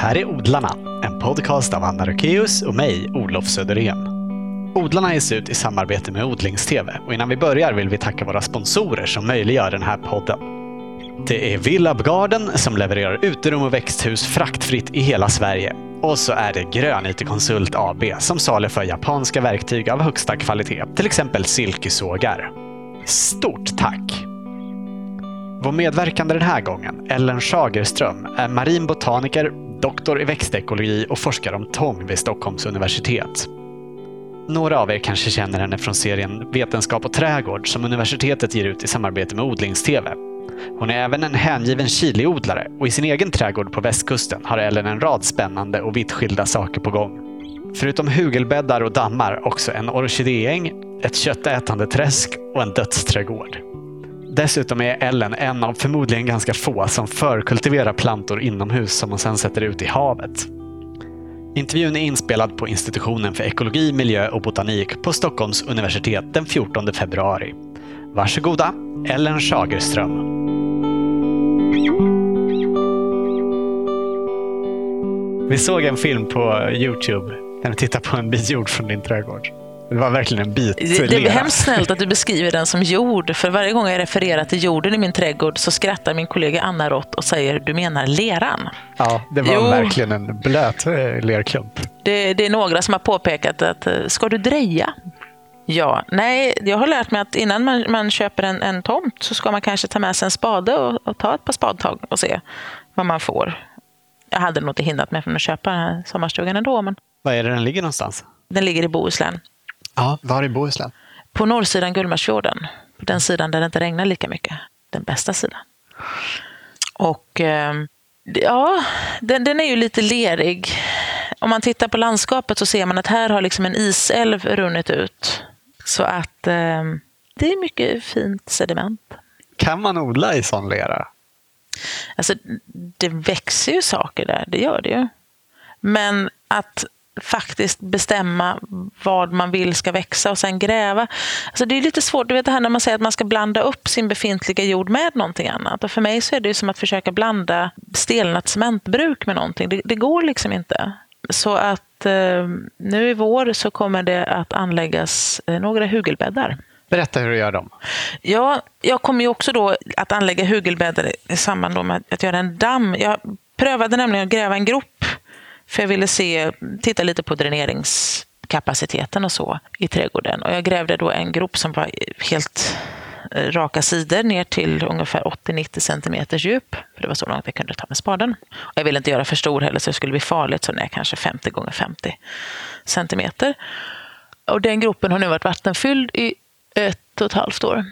här är Odlarna, en podcast av Anna Rökeus och mig, Olof Söderén. Odlarna ges ut i samarbete med Odlingstv och innan vi börjar vill vi tacka våra sponsorer som möjliggör den här podden. Det är Villab Garden som levererar uterum och växthus fraktfritt i hela Sverige. Och så är det Grön IT Konsult AB som saluför japanska verktyg av högsta kvalitet, till exempel silkesågar. Stort tack! Vår medverkande den här gången, Ellen Schagerström, är marin botaniker, doktor i växtekologi och forskar om tång vid Stockholms universitet. Några av er kanske känner henne från serien Vetenskap och trädgård som universitetet ger ut i samarbete med odlings-tv. Hon är även en hängiven chiliodlare och i sin egen trädgård på västkusten har Ellen en rad spännande och vitt skilda saker på gång. Förutom hugelbäddar och dammar också en orkidéäng, ett köttätande träsk och en dödsträdgård. Dessutom är Ellen en av förmodligen ganska få som förkultiverar plantor inomhus som hon sedan sätter ut i havet. Intervjun är inspelad på institutionen för ekologi, miljö och botanik på Stockholms universitet den 14 februari. Varsågoda, Ellen Schagerström. Vi såg en film på Youtube när du tittar på en bit jord från din trädgård. Det var verkligen en bit Det, det är hemskt snällt att du beskriver den som jord. För varje gång jag refererar till jorden i min trädgård så skrattar min kollega Anna rått och säger du menar leran. Ja, det var Jo. verkligen en blöt eh, lerklump. Det, det är några som har påpekat att eh, ska du dreja? Ja, nej, jag har lärt mig att innan man, man köper en, en tomt så ska man kanske ta med sig en spade och, och ta ett par spadtag och se vad man får. Jag hade nog inte hindrat mig från att köpa den här sommarstugan ändå, men Var är det den ligger någonstans? den ligger i Bohuslän. Ja, var i Bohuslän? På norrsidan Gullmarsfjorden, på den sidan där det inte regnar lika mycket. Den bästa sidan. Och eh, ja, den, den är ju lite lerig. Om man tittar på landskapet så ser man att här har liksom en isälv runnit ut. Så att eh, det är mycket fint sediment. Kan man odla i sån lera? Alltså, det växer ju saker där, det gör det ju. Men att faktiskt bestämma vad man vill ska växa och sen gräva. Alltså det är lite svårt, du vet det här när man säger att man ska blanda upp sin befintliga jord med någonting annat. Och för mig så är det som att försöka blanda stelnat cementbruk med någonting. Det, det går liksom inte. Så att eh, nu i vår så kommer det att anläggas eh, några hugelbäddar. Berätta hur du gör dem. Ja, jag kommer ju också då att anlägga hugelbäddar i samband med att göra en damm. Jag prövade nämligen att gräva en grop för jag ville se, titta lite på dräneringskapaciteten och så i trädgården. Och jag grävde då en grop som var helt eh, raka sidor ner till ungefär 80-90 centimeters djup. För det var så långt jag kunde ta med spaden. Och jag ville inte göra för stor heller så det skulle bli farligt. Så den är kanske 50 gånger 50 centimeter. Och den gropen har nu varit vattenfylld i ett och ett halvt år.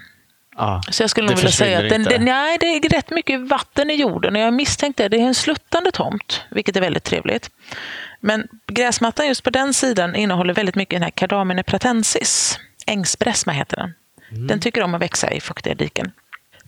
Ja. Så jag skulle nog vilja säga att den, den, nej, det är rätt mycket vatten i jorden och jag misstänkte det. Det är en sluttande tomt, vilket är väldigt trevligt. Men gräsmattan just på den sidan innehåller väldigt mycket den här Cardamine pratensis. Ängsbräsma heter den. Mm. Den tycker om att växa i fuktiga diken.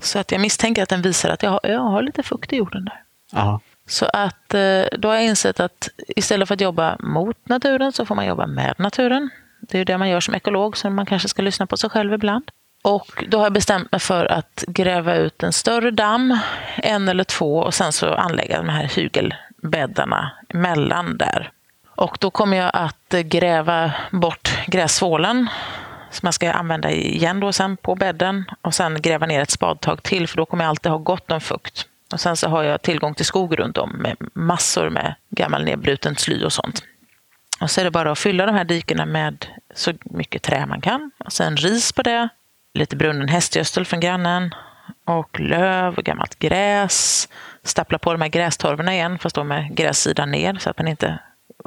Så att jag misstänker att den visar att jag har, jag har lite fukt i jorden där. Ja. Så att eh, då har jag insett att istället för att jobba mot naturen så får man jobba med naturen. Det är ju det man gör som ekolog, så man kanske ska lyssna på sig själv ibland. Och då har jag bestämt mig för att gräva ut en större damm, en eller två, och sen så anlägga de här hygelbäddarna mellan där. Och då kommer jag att gräva bort grässvålen som jag ska använda igen då sen på bädden och sen gräva ner ett spadtag till för då kommer jag alltid ha gott om fukt. Och sen så har jag tillgång till skog runt om med massor med gammal nedbruten sly och sånt. Och så är det bara att fylla de här dikena med så mycket trä man kan. Och sen ris på det, lite brunnen hästgödsel från grannen och löv och gammalt gräs. Stappla på de här grästorvorna igen, fast då med grässidan ner så att man inte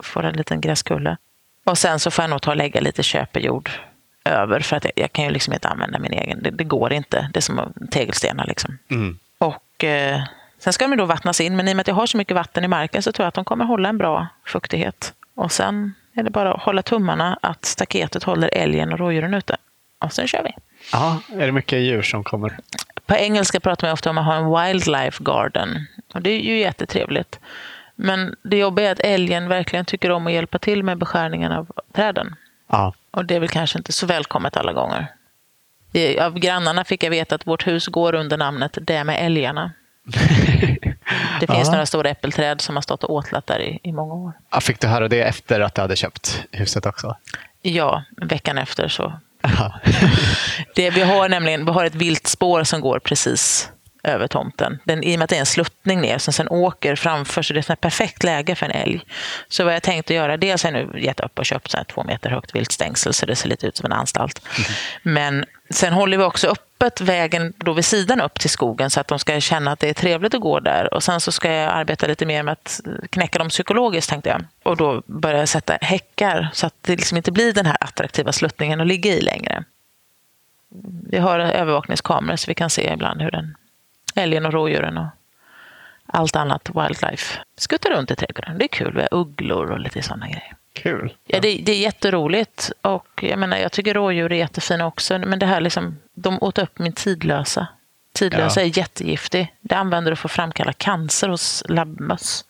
får en liten gräskulle. Och sen så får jag nog ta och lägga lite köpejord över för att jag, jag kan ju liksom inte använda min egen. Det, det går inte. Det är som tegelstenar liksom. Mm. Och eh, sen ska de då vattnas in, men i och med att jag har så mycket vatten i marken så tror jag att de kommer hålla en bra fuktighet. Och sen är det bara att hålla tummarna att staketet håller älgen och rådjuren ute. Och sen kör vi. Ja. Är det mycket djur som kommer? På engelska pratar man ofta om att ha en wildlife garden. Och det är ju jättetrevligt. Men det jobbiga är att älgen verkligen tycker om att hjälpa till med beskärningen av träden. Ja. Och det är väl kanske inte så välkommet alla gånger. Av grannarna fick jag veta att vårt hus går under namnet Det med älgarna. Det finns Ja. några stora äppelträd som har stått och åtlat där i, i många år. Ja, Fick du höra det efter att du hade köpt huset också? Ja, veckan efter så. Det, vi har nämligen vi har ett vilt spår som går precis över tomten. Den, I och med att det är en sluttning ner som sen åker framför så det är ett perfekt läge för en älg. Så vad jag tänkte göra, dels har jag nu gett upp och köpt så här två meter högt viltstängsel så det ser lite ut som en anstalt. Men sen håller vi också öppet vägen då vid sidan upp till skogen så att de ska känna att det är trevligt att gå där. Och sen så ska jag arbeta lite mer med att knäcka dem psykologiskt tänkte jag. Och då börja jag sätta häckar så att det liksom inte blir den här attraktiva sluttningen att ligga i längre. Vi har övervakningskameror så vi kan se ibland hur den älgen och rådjuren och allt annat wildlife skuttar runt i trädgården. Det är kul. Vi har ugglor och lite sådana grejer. Kul. Ja, det, det är jätteroligt och jag menar, jag tycker rådjur är jättefina också. Men det här liksom, de åt upp min tidlösa. Tidlösa Ja. är jättegiftig. Det använder du för att framkalla cancer hos labbmöss.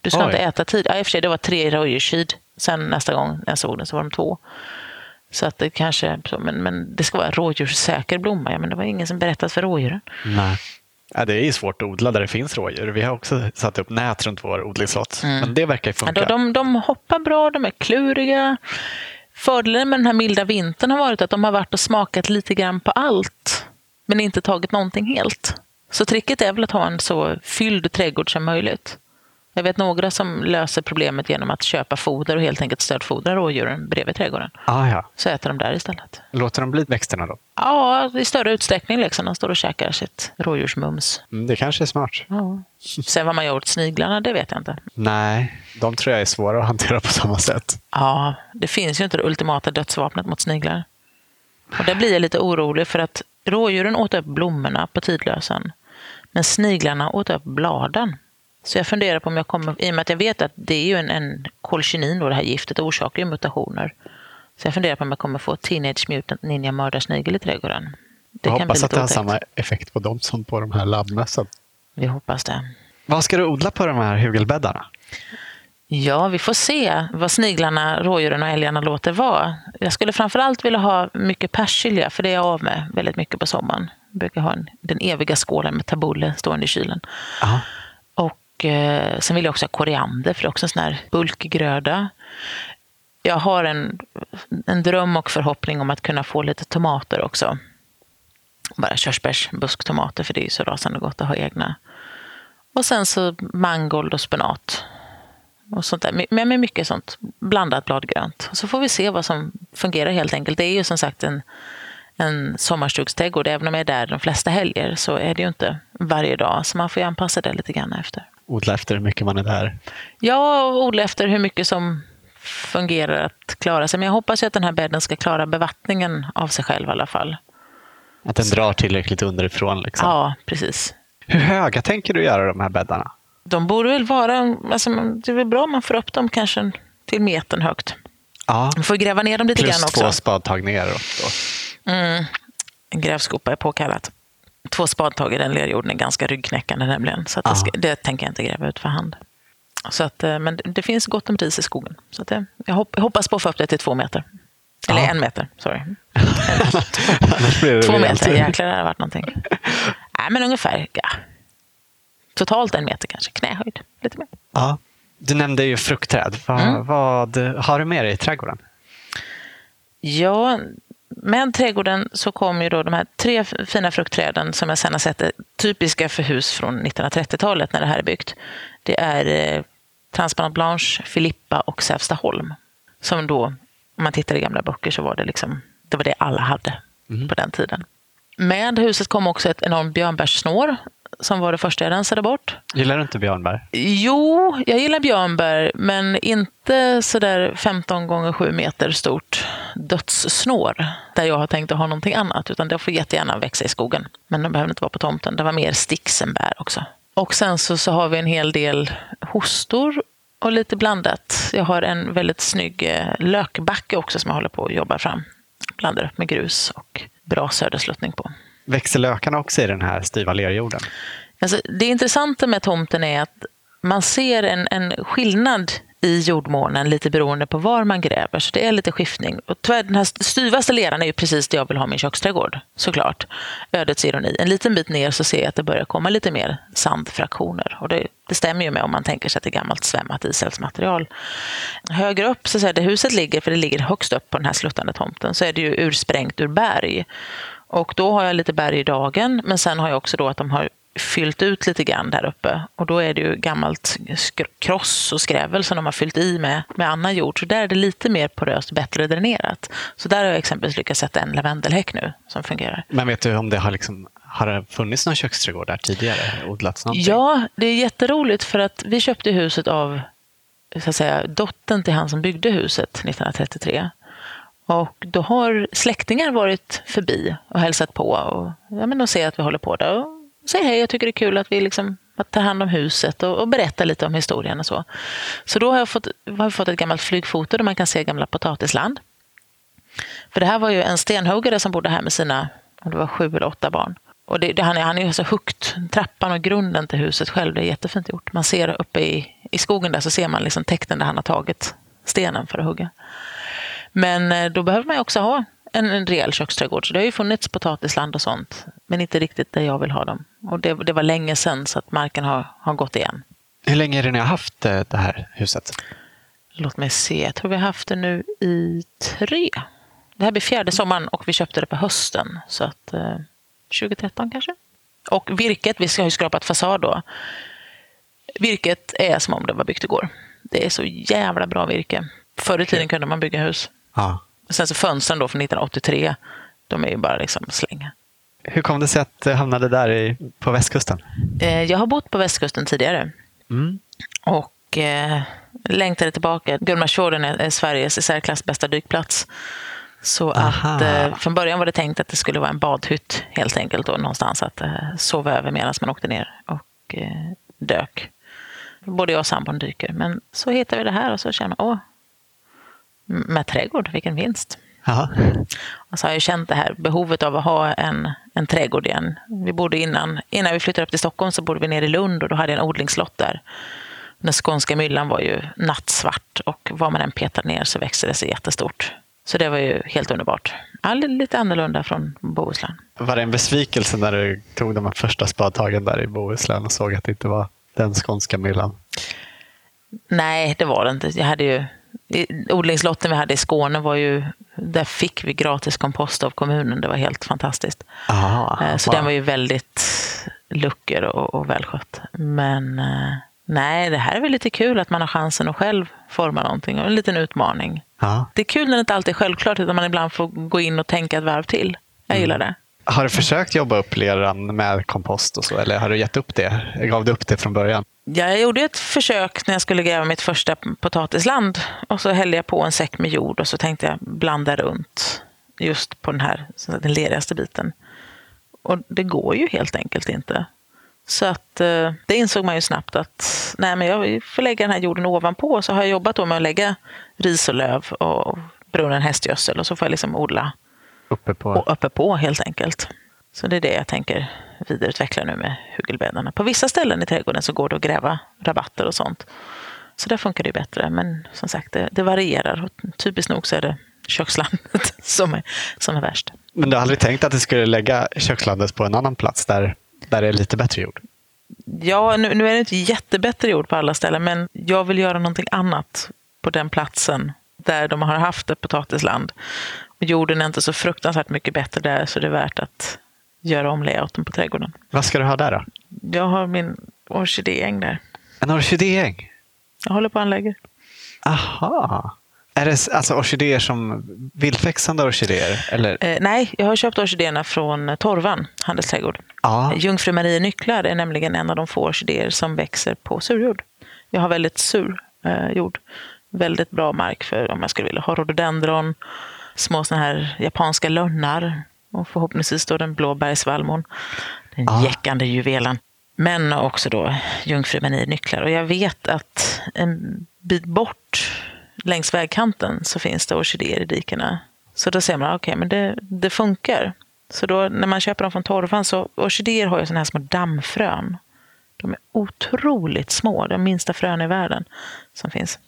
Du ska Oj. inte äta tid. Ja, i och för sig, det var tre rådjurskid. Sen nästa gång jag såg den så var de två. Så att det kanske, men, men det ska vara rådjurssäker blomma. Ja, men det var ingen som berättat för rådjuren. Nej. Ja, det är ju svårt att odla där det finns rådjur. Vi har också satt upp nät runt vår odlingslott. Men det verkar Ja, funka. de, de, de hoppar bra, de är kluriga. Fördelen med den här milda vintern har varit att de har varit och smakat lite grann på allt, men inte tagit någonting helt. Så tricket är väl att ha en så fylld trädgård som möjligt. Jag vet några som löser problemet genom att köpa foder och helt enkelt stödfodra rådjuren bredvid trädgården. Ah, ja. Så äter de där istället. Låter de bli växterna då? Ja, i större utsträckning. Liksom. De står och käkar sitt rådjursmums. Mm, det kanske är smart. Ja. Sen vad man gör åt sniglarna, det vet jag inte. Nej, de tror jag är svåra att hantera på samma sätt. Ja, det finns ju inte det ultimata dödsvapnet mot sniglar. Och där blir jag lite orolig för att rådjuren åt upp blommorna på tidlösen. Men sniglarna åt upp bladen. Så jag funderar på om jag kommer, i och med att jag vet att det är ju en, en kolchinin då, det här giftet, orsakar ju mutationer. Så jag funderar på om jag kommer få Teenage Mutant Ninja mördarsnigel i trädgården. Det jag kan hoppas bli att det har samma effekt på dem som på de här labbmössen. Vi hoppas det. Vad ska du odla på de här hugelbäddarna? Ja, vi får se vad sniglarna, rådjuren och älgarna låter vara. Jag skulle framförallt vilja ha mycket persilja, för det är jag av med väldigt mycket på sommaren. Jag brukar ha en, den eviga skålen med tabule stående i kylen. Aha. Och eh, sen vill jag också ha koriander, för det är också en sån här bulkgröda. Jag har en, en dröm och förhoppning om att kunna få lite tomater också. Bara körsbärsbusktomater, för det är ju så rasande gott att ha egna. Och sen så mangold och spenat. Och sånt där. Men med mycket sånt blandat bladgrönt. Och så får vi se vad som fungerar helt enkelt. Det är ju som sagt en, en sommarstugsträdgård. Även om jag är där de flesta helger så är det ju inte varje dag. Så man får ju anpassa det lite grann efter. Odla efter hur mycket man är där. Ja, och odla efter hur mycket som fungerar att klara sig. Men jag hoppas ju att den här bädden ska klara bevattningen av sig själv i alla fall. Att den drar tillräckligt underifrån. Liksom. Ja, precis. Hur höga tänker du göra de här bäddarna? De borde väl vara, alltså, det är väl bra om man får upp dem kanske till metern högt. Ja, Man får gräva ner dem lite plus grann två också. spadtag neråt. Då. Mm. En grävskopa är påkallat. Två spadtag i den lerjorden är ganska ryggknäckande nämligen. Så det, ska, det tänker jag inte gräva ut för hand. Så att, eh, men det, finns gott om ris i skogen. Så att det, jag hop- jag hoppas på att få upp det till två meter. Eller Ja. en meter, sorry. Två meter, jäklar det hade varit någonting. Nej, men ungefär, ja. Totalt en meter kanske, knähöjd. Lite mer. Ja. Du nämnde ju fruktträd. Vad, Mm. vad har du med dig i trädgården? Ja, med trädgården så kom ju då de här tre fina fruktträden som jag sen har sett är typiska för hus från 1930-talet när det här är byggt. Det är eh, Transparent Blanche, Filippa och Sävstaholm. Som då, om man tittar i gamla böcker så var det liksom, det var det alla hade på den tiden. Med huset kom också ett enormt björnbärssnår som var det första jag rensade bort. Gillar du inte björnbär? Jo, jag gillar björnbär, men inte sådär 15 gånger 7 meter stort dödssnår där jag har tänkt att ha någonting annat, utan det får jättegärna växa i skogen. Men de behöver inte vara på tomten. Det var mer stixenbär också. Och sen så, så har vi en hel del hostor och lite blandat. Jag har en väldigt snygg eh, lökbacke också som jag håller på att jobba fram. Blandar upp med grus och bra södersluttning på. Växer lökarna också i den här styva lerjorden? Alltså, det intressanta med tomten är att man ser en, en skillnad i jordmånen lite beroende på var man gräver. Så det är lite skiftning. Och tyvärr, den här styvaste leran är ju precis det jag vill ha min köksträdgård. Såklart. Ödets ironi. En liten bit ner så ser jag att det börjar komma lite mer sandfraktioner. Och det, det stämmer ju med om man tänker sig att det är gammalt svämmat isälvsmaterial. Högre upp, så där huset ligger, för det ligger högst upp på den här sluttande tomten, så är det ju ursprängt ur berg. Och då har jag lite berg i dagen, men sen har jag också då att de har fyllt ut lite grann där uppe. Och då är det ju gammalt kross och skrävel som de har fyllt i med, med annan jord. Så där är det lite mer poröst, bättre dränerat. Så där har jag exempelvis lyckats sätta en lavendelhäck nu som fungerar. Men vet du om det har, liksom, har det funnits någon köksträdgård där tidigare? Odlats någonting? Ja, det är jätteroligt för att vi köpte huset av så att säga, dottern till han som byggde huset 1933. Och då har släktingar varit förbi och hälsat på och, ja, men de ser att vi håller på där. Och säger hej, jag tycker det är kul att vi liksom tar hand om huset och, och berättar lite om historien och så. Så då har jag fått, har jag fått ett gammalt flygfoto där man kan se gamla potatisland. För det här var ju en stenhuggare som bodde här med sina, om det var sju eller åtta barn. Och det, det, han, är, han är ju så högt, trappan och grunden till huset själv, det är jättefint gjort. Man ser uppe i, i skogen där så ser man liksom täkten där han har tagit stenen för att hugga. Men eh, då behöver man ju också ha en, en rejäl köksträdgård. Så det har ju funnits potatisland och sånt, men inte riktigt där jag vill ha dem. Och det, det var länge sedan så att marken har, har gått igen. Hur länge är det ni har haft eh, det här huset? Låt mig se, jag tror vi har haft det nu i tre. Det här blir fjärde sommaren och vi köpte det på hösten. Så att eh, 2013 kanske. Och virket, vi ska ju skrapat fasad då. Virket är som om det var byggt igår. Det är så jävla bra virke. Förr i tiden kunde man bygga hus. Ja. Sen så fönstren då från 1983, de är ju bara liksom slänga. Hur kom det sig att du hamnade där i, på västkusten? Eh, jag har bott på västkusten tidigare. Mm. Och eh, längtade tillbaka. Gullmarsfjorden är, Sveriges i särklass bästa dykplats. Så att eh, från början var det tänkt att det skulle vara en badhytt helt enkelt. Då, någonstans att eh, sova över medan man åkte ner och eh, dök. Både jag och sambon dyker. Men så hittade vi det här och så kände man, åh, med trädgård, vilken vinst. Aha. Och så har jag känt det här behovet av att ha en, en trädgård igen. Vi bodde innan, innan vi flyttade upp till Stockholm så bodde vi nere i Lund och då hade jag en odlingslott där. Den skånska myllan var ju nattsvart och vad man än petade ner så växte det sig jättestort. Så det var ju helt underbart. All, lite annorlunda från Bohuslän. Var det en besvikelse när du tog de första spadtagen där i Bohuslän och såg att det inte var den skånska myllan? Nej, det var det inte. Jag hade ju odlingslotten vi hade i Skåne var ju, där fick vi gratis kompost av kommunen. Det var helt fantastiskt. Aha, eh, så wow. den var ju väldigt lucker och, och välskött. Men eh, nej, det här är väl lite kul att man har chansen att själv forma någonting och en liten utmaning. Aha. Det är kul när det inte alltid är självklart utan man ibland får gå in och tänka ett varv till. Jag gillar det. Har du försökt jobba upp leran med kompost och så, eller har du gett upp det? Gav du upp det från början? Jag gjorde ett försök när jag skulle gräva mitt första potatisland. Och så hällde jag på en säck med jord och så tänkte jag blanda runt just på den här den lerigaste biten. Och det går ju helt enkelt inte. Så att eh, det insåg man ju snabbt att nej, men jag får lägga den här jorden ovanpå. Så har jag jobbat då med att lägga ris och löv och brunnen hästgödsel och så får jag liksom odla uppe på. Och uppe på helt enkelt. Så det är det jag tänker vidareutveckla nu med hugelbäddarna. På vissa ställen i trädgården så går det att gräva rabatter och sånt. Så där funkar det bättre. Men som sagt, det, det varierar. Och typiskt nog så är det kökslandet som är, som är värst. Men du har aldrig tänkt att du skulle lägga kökslandet på en annan plats där, där det är lite bättre jord? Ja, nu, nu är det inte jättebättre jord på alla ställen, men jag vill göra någonting annat på den platsen där de har haft ett potatisland. Jorden är inte så fruktansvärt mycket bättre där så det är värt att göra om layouten på trädgården. Vad ska du ha där då? Jag har min orkidéäng där. En orkidéäng? Jag håller på att anlägga. Aha. Är det alltså orkidéer som vildväxande orkidéer? Eller? Eh, nej, jag har köpt orkidéerna från Torvan handelsträdgård. Ah. Jungfru Marie Nycklar är nämligen en av de få orkidéer som växer på surjord. Jag har väldigt sur eh, jord. Väldigt bra mark för om jag skulle vilja ha rhododendron, små såna här japanska lönnar och förhoppningsvis då den blå bergsvallmon. Den ah. jäckande juvelen. Men också då jungfrumani nycklar. Och jag vet att en bit bort längs vägkanten så finns det orkidéer i dikena. Så då ser man, okej, okay, men det, det funkar. Så då när man köper dem från torvan så orkidéer har ju sådana här små dammfrön. De är otroligt små, de minsta frön i världen som finns.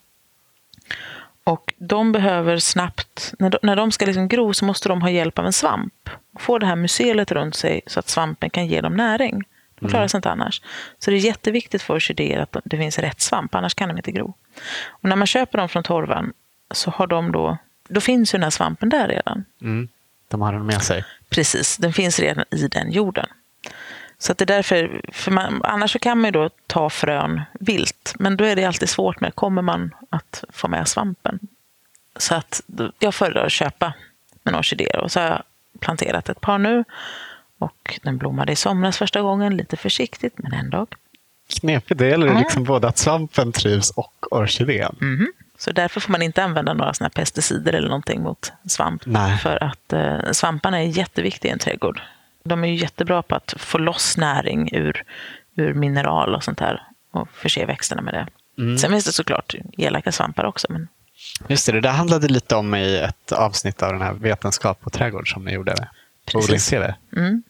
Och de behöver snabbt, när de, när de ska liksom gro så måste de ha hjälp av en svamp. Få det här mycelet runt sig så att svampen kan ge dem näring. De klarar sig inte annars. Så det är jätteviktigt för orkidéer att det finns rätt svamp, annars kan de inte gro. Och när man köper dem från torvan så har de då, då finns ju den här svampen där redan. Mm. De har den med sig. Precis, den finns redan i den jorden. Så att det är därför, för man, annars så kan man ju då ta frön vilt, men då är det alltid svårt med, kommer man att få med svampen? Så att jag föredrar att köpa en orkidé och så har jag planterat ett par nu och den blommade i somras första gången, lite försiktigt men ändå. Knepigt, det gäller mm. liksom både att svampen trivs och orkidén. Mm. Så därför får man inte använda några såna pesticider eller någonting mot svamp. Nej. För att eh, svamparna är jätteviktiga i en trädgård. De är ju jättebra på att få loss näring ur, ur mineral och sånt där och förse växterna med det. Mm. Sen finns det såklart elaka svampar också. Men... Just det, det där handlade lite om i ett avsnitt av den här Vetenskap och trädgård som ni gjorde på Odlings-TV. Mm.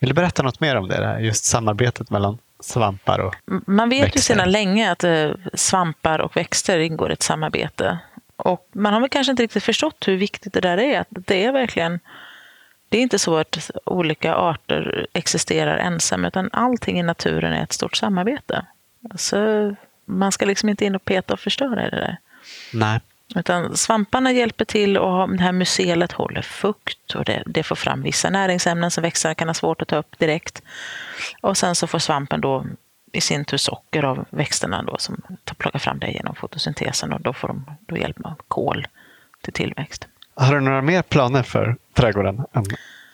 Vill du berätta något mer om det, här, just samarbetet mellan svampar och Man vet växter. ju sedan länge att eh, svampar och växter ingår i ett samarbete. Och man har väl kanske inte riktigt förstått hur viktigt det där är. Att det är verkligen det är inte så att olika arter existerar ensamma, utan allting i naturen är ett stort samarbete. Alltså, man ska liksom inte in och peta och förstöra det där. Nej. Utan svamparna hjälper till och det här mycelet håller fukt och det, det, får fram vissa näringsämnen som växterna kan ha svårt att ta upp direkt. Och sen så får svampen då i sin tur socker av växterna då, som plockar fram det genom fotosyntesen och då får de då hjälp med kol till tillväxt. Har du några mer planer för trädgården än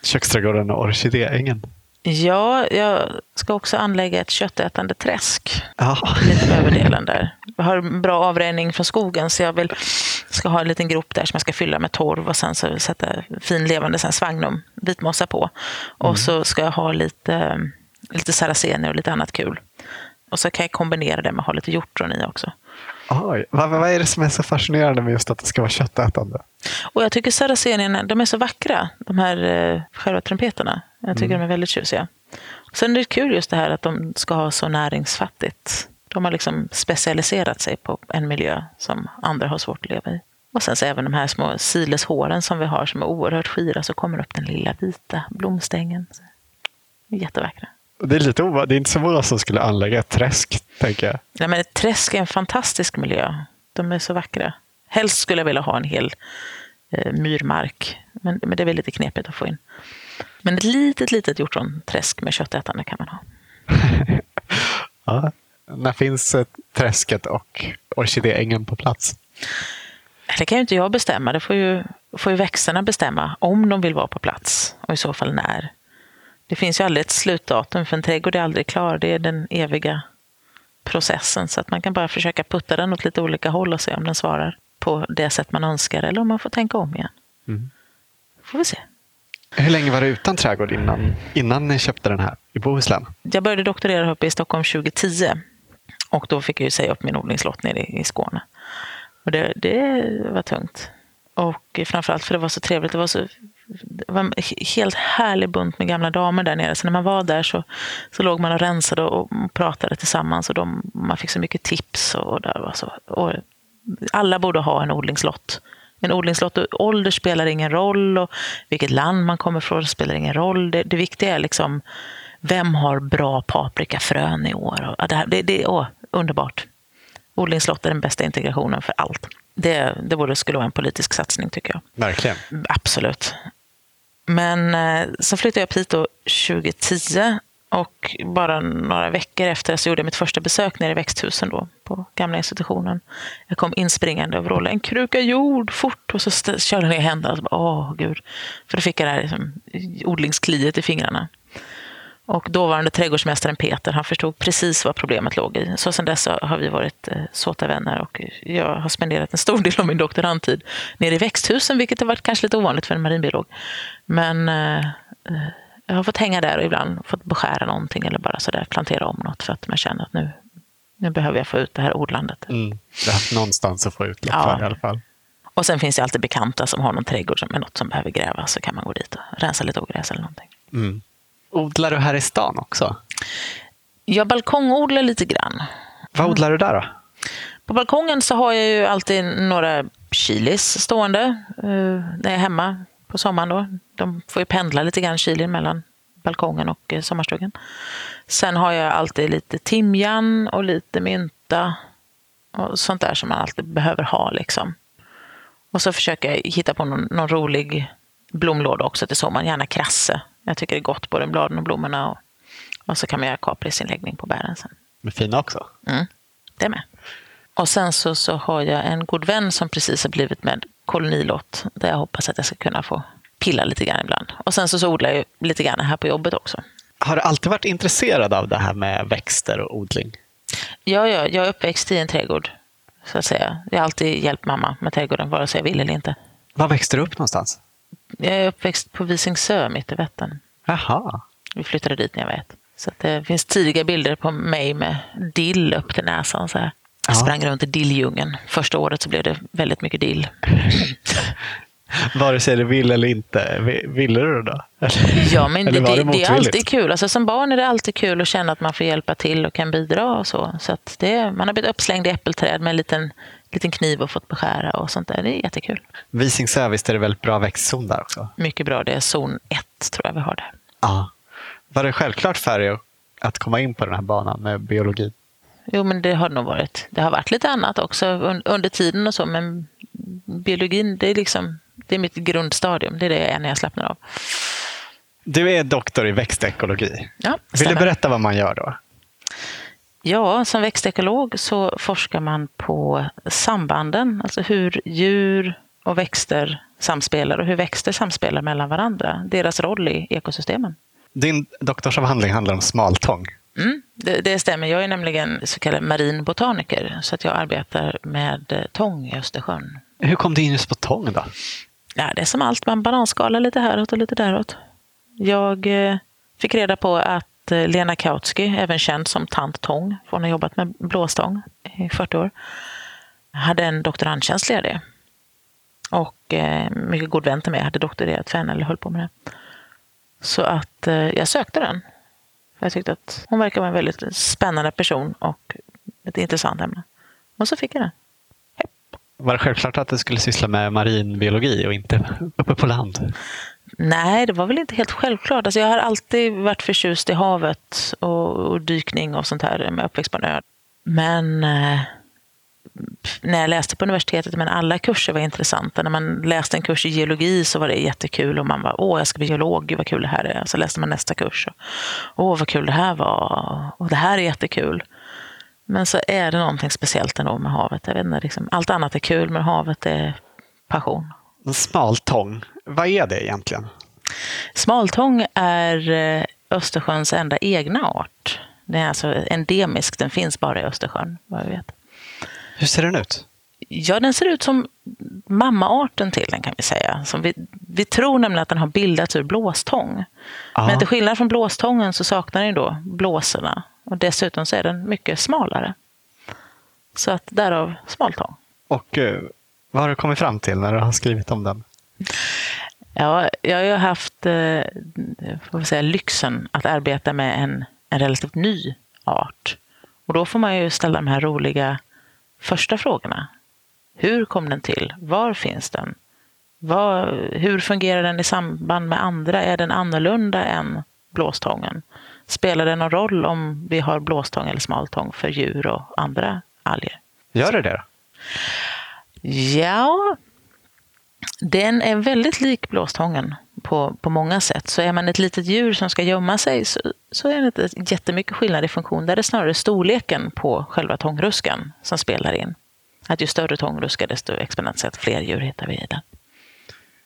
köksträdgården och orkidéängen? Ja, jag ska också anlägga ett köttätande träsk. Ja. Lite på överdelen där. Jag har bra avrinning från skogen så jag vill, ska ha en liten grop där som jag ska fylla med torv och sen så sätta fin levande sen svagnum, vitmossa på. Och mm. så ska jag ha lite, lite saracenier och lite annat kul. Och så kan jag kombinera det med att ha lite hjortron i också. Oj, vad, vad är det som är så fascinerande med just att det ska vara köttätande? Och jag tycker saracenierna, de är så vackra, de här eh, själva trumpeterna. Jag tycker mm. de är väldigt tjusiga. Sen är det kul just det här att de ska ha så näringsfattigt. De har liksom specialiserat sig på en miljö som andra har svårt att leva i. Och sen så även de här små sileshåren som vi har som är oerhört skira så kommer upp den lilla vita blomstängen. Jättevackra. Det är lite ovanligt. Det är inte så många som skulle anlägga ett träsk, tänker jag. Ja, men ett träsk är en fantastisk miljö. De är så vackra. Helst skulle jag vilja ha en hel eh, myrmark, men, men det är väl lite knepigt att få in. Men ett litet, litet hjortronträsk med köttätande kan man ha. ja. När finns träsket och orkidéängen på plats? Det kan ju inte jag bestämma. Det får ju, får ju växterna bestämma om de vill vara på plats och i så fall när. Det finns ju aldrig ett slutdatum för en trädgård är aldrig klar. Det är den eviga processen. Så att man kan bara försöka putta den åt lite olika håll och se om den svarar på det sätt man önskar eller om man får tänka om igen. Mm. får vi se. Hur länge var du utan trädgård innan, innan ni köpte den här i Bohuslän? Jag började doktorera uppe i Stockholm 2010 och då fick jag ju säga upp min odlingslott nere i Skåne. Och det, det var tungt. Och framförallt för det var så trevligt. Det var så det var en helt härlig bunt med gamla damer där nere. Så när man var där så, så låg man och rensade och pratade tillsammans. Och de, man fick så mycket tips. Och, där var så, och alla borde ha en odlingslott. En odlingslott, ålder spelar ingen roll och vilket land man kommer ifrån spelar ingen roll. Det, det viktiga är liksom vem har bra paprikafrön i år? Och det, här, det, det åh, underbart. Odlingslott är den bästa integrationen för allt. Det, det borde skulle vara en politisk satsning tycker jag. Verkligen. Absolut. Men eh, så flyttade jag upp hit då 2010 och bara några veckor efter så gjorde jag mitt första besök nere i växthusen då, på gamla institutionen. Jag kom inspringande och vrålade en kruka jord, fort! Och så körde jag ner händerna. Och Åh, gud. För då fick jag det här liksom, odlingskliet i fingrarna. Och dåvarande trädgårdsmästaren Peter, han förstod precis vad problemet låg i. Så sedan dess har vi varit eh, såta vänner och jag har spenderat en stor del av min doktorandtid nere i växthusen, vilket har varit kanske lite ovanligt för en marinbiolog. Men eh, eh, jag har fått hänga där och ibland fått beskära någonting eller bara sådär plantera om något för att man känner att nu, nu behöver jag få ut det här odlandet. Mm. Det har någonstans att få ut ja. i alla fall. Och sen finns det alltid bekanta som har någon trädgård som är något som behöver grävas så kan man gå dit och rensa lite ogräs eller någonting. Mm. Odlar du här i stan också? Jag balkongodlar lite grann. Vad odlar du där då? På balkongen så har jag ju alltid några chilis stående eh, när jag är hemma på sommaren. Då. De får ju pendla lite grann, chilin, mellan balkongen och eh, sommarstugan. Sen har jag alltid lite timjan och lite mynta och sånt där som man alltid behöver ha. Liksom. Och så försöker jag hitta på någon, någon rolig blomlåda också till sommaren, gärna krasse. Jag tycker det är gott, både bladen och blommorna. Och, och så kan man göra kaprisinläggning på bären sen. Är fina också. Mm, det med. Och sen så, så har jag en god vän som precis har blivit med kolonilott där jag hoppas att jag ska kunna få pilla lite grann ibland. Och sen så, så odlar jag lite grann här på jobbet också. Har du alltid varit intresserad av det här med växter och odling? Ja, ja, jag är uppväxt i en trädgård. Så att säga. Jag har alltid hjälpt mamma med trädgården, vare sig jag vill eller inte. Var växte du upp någonstans? Jag är uppväxt på Visingsö, mitt i Vättern. Jaha. Vi flyttade dit när jag var ett. Så det finns tidiga bilder på mig med dill upp till näsan. Så här. Jag Ja. sprang runt i dilldjungeln. Första året så blev det väldigt mycket dill. Vare sig du vill eller inte. Vi- Ville du då? Ja, men det, Eller det, det det är alltid kul. Alltså, som barn är det alltid kul att känna att man får hjälpa till och kan bidra. och så. så det, Man har blivit uppslängd i äppelträd med en liten, liten kniv och fått beskära och sånt där. Det är jättekul. Visingsö, visst är det väldigt bra växtzon där också? Mycket bra. Det är zon 1 tror jag vi har där. Ja. Var det självklart för dig att komma in på den här banan med biologi? Jo, men det har det nog varit. Det har varit lite annat också un- under tiden och så, men biologin, det är liksom det är mitt grundstadium. Det är det jag är när jag slappnar av. Du är doktor i växtekologi. Ja, Vill du berätta vad man gör då? Ja, som växtekolog så forskar man på sambanden, alltså hur djur och växter samspelar och hur växter samspelar mellan varandra, deras roll i ekosystemen. Din doktorsavhandling handlar om smaltång. Mm, det, det stämmer. Jag är nämligen så kallad marin botaniker, så att jag arbetar med eh, tång i Östersjön. Hur kom du in just på tång då? Ja, det är som allt, man bananskalar lite häråt och lite däråt. Jag eh, fick reda på att eh, Lena Kautsky, även känd som Tant Tång, för hon har jobbat med blåstång i 40 år, hade en doktorandtjänst ledig. Och eh, mycket god vän till mig hade doktorerat för henne, eller höll på med det. Så att eh, jag sökte den. För jag tyckte att hon verkar vara en väldigt spännande person och ett intressant ämne. Och så fick jag den. Var det självklart att du skulle syssla med marinbiologi och inte uppe på land? Nej, det var väl inte helt självklart. Alltså jag har alltid varit förtjust i havet och, och dykning och sånt här med uppväxt på en ö. Men eh, när jag läste på universitetet, men alla kurser var intressanta. När man läste en kurs i geologi så var det jättekul och man var åh, jag ska bli geolog, gud vad kul det här är. Så läste man nästa kurs och åh, vad kul det här var och det här är jättekul. Men så är det någonting speciellt ändå med havet. Jag vet inte, liksom, allt annat är kul, men havet är passion. Smaltång, vad är det egentligen? Smaltång är eh, Östersjöns enda egna art. Den är alltså endemisk, den finns bara i Östersjön, vad jag vet. Hur ser den ut? Ja, den ser ut som mammaarten till den kan vi säga. Som vi, vi tror nämligen att den har bildats ur blåstång. Ja. Men till skillnad från blåstången så saknar den då blåsorna. Och dessutom så är den mycket smalare. Så att därav smaltång. Och eh, vad har du kommit fram till när du har skrivit om den? Ja, jag har ju haft eh, får säga, lyxen att arbeta med en, en relativt ny art. Och då får man ju ställa de här roliga första frågorna. Hur kom den till? Var finns den? Vad, hur fungerar den i samband med andra? Är den annorlunda än blåstången? Spelar det någon roll om vi har blåstång eller smaltång för djur och andra alger? Gör det det då? Ja, den är väldigt lik blåstången på, på många sätt. Så är man ett litet djur som ska gömma sig så, så är det inte jättemycket skillnad i funktion. Där är det snarare storleken på själva tångruskan som spelar in. Att ju större tångruska desto exponentiellt fler djur hittar vi i den.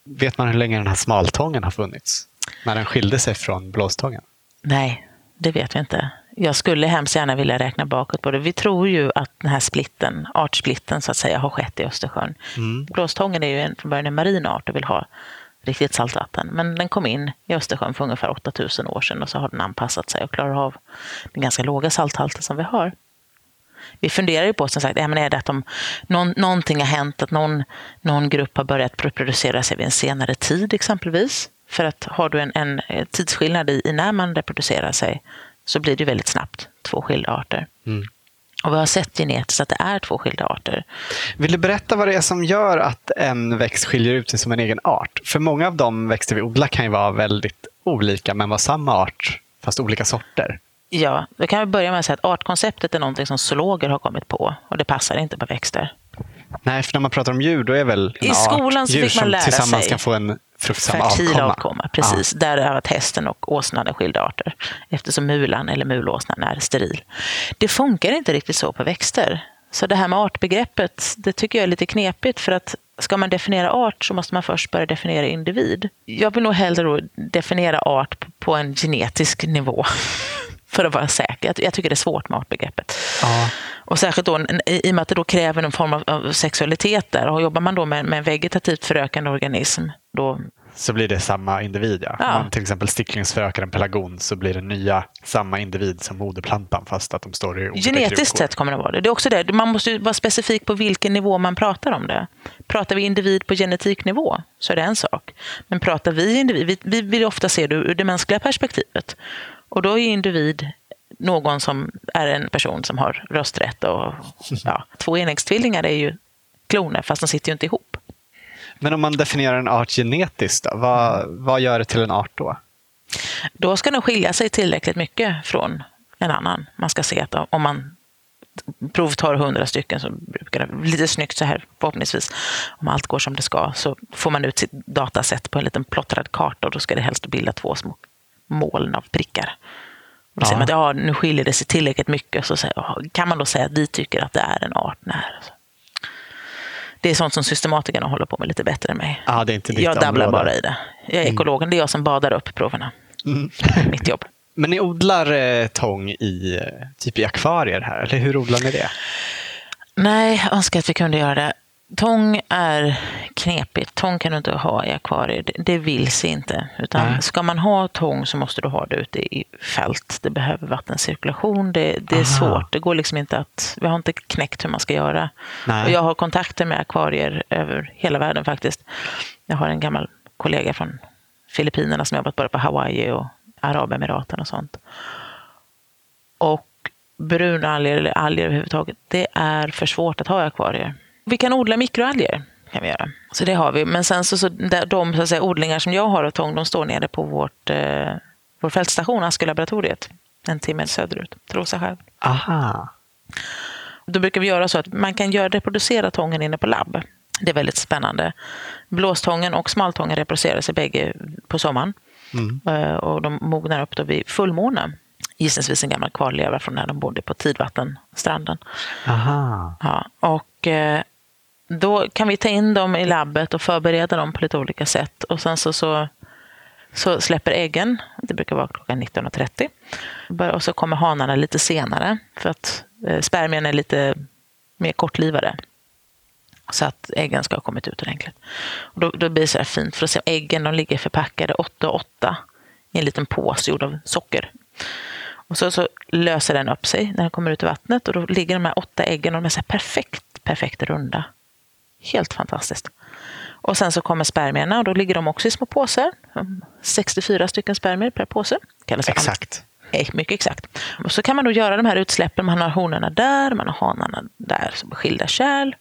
Vet man hur länge den här smaltången har funnits? När den skilde sig från blåstången? Nej, det vet vi inte. Jag skulle hemskt gärna vilja räkna bakåt på det. Vi tror ju att den här splitten, artsplitten så att säga, har skett i Östersjön. Mm. Blåstången är ju en, från början en marin art och vill ha riktigt saltvatten. Men den kom in i Östersjön för ungefär 8000 år sedan och så har den anpassat sig och klarar av den ganska låga salthalten som vi har. Vi funderar ju på, som sagt, ja, men är det att de, någon, någonting har hänt, att någon, någon grupp har börjat reproducera sig vid en senare tid exempelvis. För att har du en, en tidsskillnad i, i när man reproducerar sig så blir det väldigt snabbt två skilda arter. Mm. Och vi har sett genetiskt att det är två skilda arter. Vill du berätta vad det är som gör att en växt skiljer ut sig som en egen art? För många av de växter vi odlar kan ju vara väldigt olika, men vara samma art, fast olika sorter. Ja, då kan vi börja med att säga att artkonceptet är någonting som zoologer har kommit på och det passar inte på växter. Nej, för när man pratar om djur, då är väl en I skolan art djur som tillsammans sig kan få en fruktsam fertil avkomma. avkomma. Precis, där är att hästen och åsnan är skilda arter eftersom mulan eller mulåsnan är steril. Det funkar inte riktigt så på växter. Så det här med artbegreppet, det tycker jag är lite knepigt för att ska man definiera art så måste man först börja definiera individ. Jag vill nog hellre definiera art på en genetisk nivå för att vara säker. Jag tycker det är svårt med artbegreppet. Ja. Och särskilt då, i och med att det då kräver en form av sexualitet där. Och jobbar man då med, med en vegetativt förökande organism, då Så blir det samma individ. Ja. Ja. Om man till exempel sticklingsförökar en pelargon så blir det nya samma individ som moderplantan fast att de står i olika Genetiskt sett kommer det vara det. Det är också det. Man måste ju vara specifik på vilken nivå man pratar om det. Pratar vi individ på genetiknivå så är det en sak. Men pratar vi individ, vi, vi vill ofta se det ur det mänskliga perspektivet. Och då är individ någon som är en person som har rösträtt. Och, ja, två enäggstvillingar är ju kloner fast de sitter ju inte ihop. Men om man definierar en art genetiskt, då, vad, vad gör det till en art då? Då ska den skilja sig tillräckligt mycket från en annan. Man ska se att om man provtar hundra stycken så brukar det lite snyggt så här förhoppningsvis. Om allt går som det ska så får man ut sitt dataset på en liten plottrad karta och då ska det helst bilda två små moln av prickar. Och då Ja. säger man att ja, nu skiljer det sig tillräckligt mycket så kan man då säga att vi tycker att det är en art när. Det är sånt som systematikerna håller på med lite bättre än mig. Ah, det är inte ditt jag dabblar område. bara i det. Jag är ekologen, det är jag som badar upp proverna. Mm. Mitt jobb. Men ni odlar eh, tång i, eh, typ i akvarier här, eller hur odlar ni det? Nej, jag önskar att vi kunde göra det. Tång är knepigt. Tång kan du inte ha i akvarier. Det, det vill sig inte. Utan Nej. ska man ha tång så måste du ha det ute i fält. Det behöver vattencirkulation. Det, det är Aha. svårt. Det går liksom inte att... Vi har inte knäckt hur man ska göra. Nej. Och jag har kontakter med akvarier över hela världen faktiskt. Jag har en gammal kollega från Filippinerna som jobbat både på Hawaii och Arabemiraten och sånt. Och brunalger eller alger överhuvudtaget, det är för svårt att ha i akvarier. Vi kan odla mikroalger. Kan vi göra. Så det har vi. Men sen så, så de så säga, odlingar som jag har av tång, de står nere på vårt, eh, vår fältstation, Askölaboratoriet. En timme söderut, Trosa skärgård. Aha. Då brukar vi göra så att man kan göra, reproducera tången inne på labb. Det är väldigt spännande. Blåstången och smaltången reproducerar sig bägge på sommaren. Mm. Eh, Och de mognar upp då vid fullmåne. Gissningsvis en gammal kvarleva från när de bodde på Tidvattenstranden. Aha. Ja, och eh, då kan vi ta in dem i labbet och förbereda dem på lite olika sätt. Och sen så, så, så släpper äggen, det brukar vara klockan 19.30. Och så kommer hanarna lite senare för att eh, spermien är lite mer kortlivade. Så att äggen ska ha kommit ut ordentligt. Och då, då blir det så här fint för att se äggen de ligger förpackade 8 och 8 i en liten påse gjord av socker. Och så, så löser den upp sig när den kommer ut i vattnet och då ligger de här åtta äggen och de är så här perfekt, perfekt runda. Helt fantastiskt. Och sen så kommer spermierna och då ligger de också i små påsar. 64 stycken spermier per påse. Kallas Exakt. Eh, Mycket exakt. Och så kan man då göra de här utsläppen. Man har honorna där, man har hanarna där, som skilda kärl.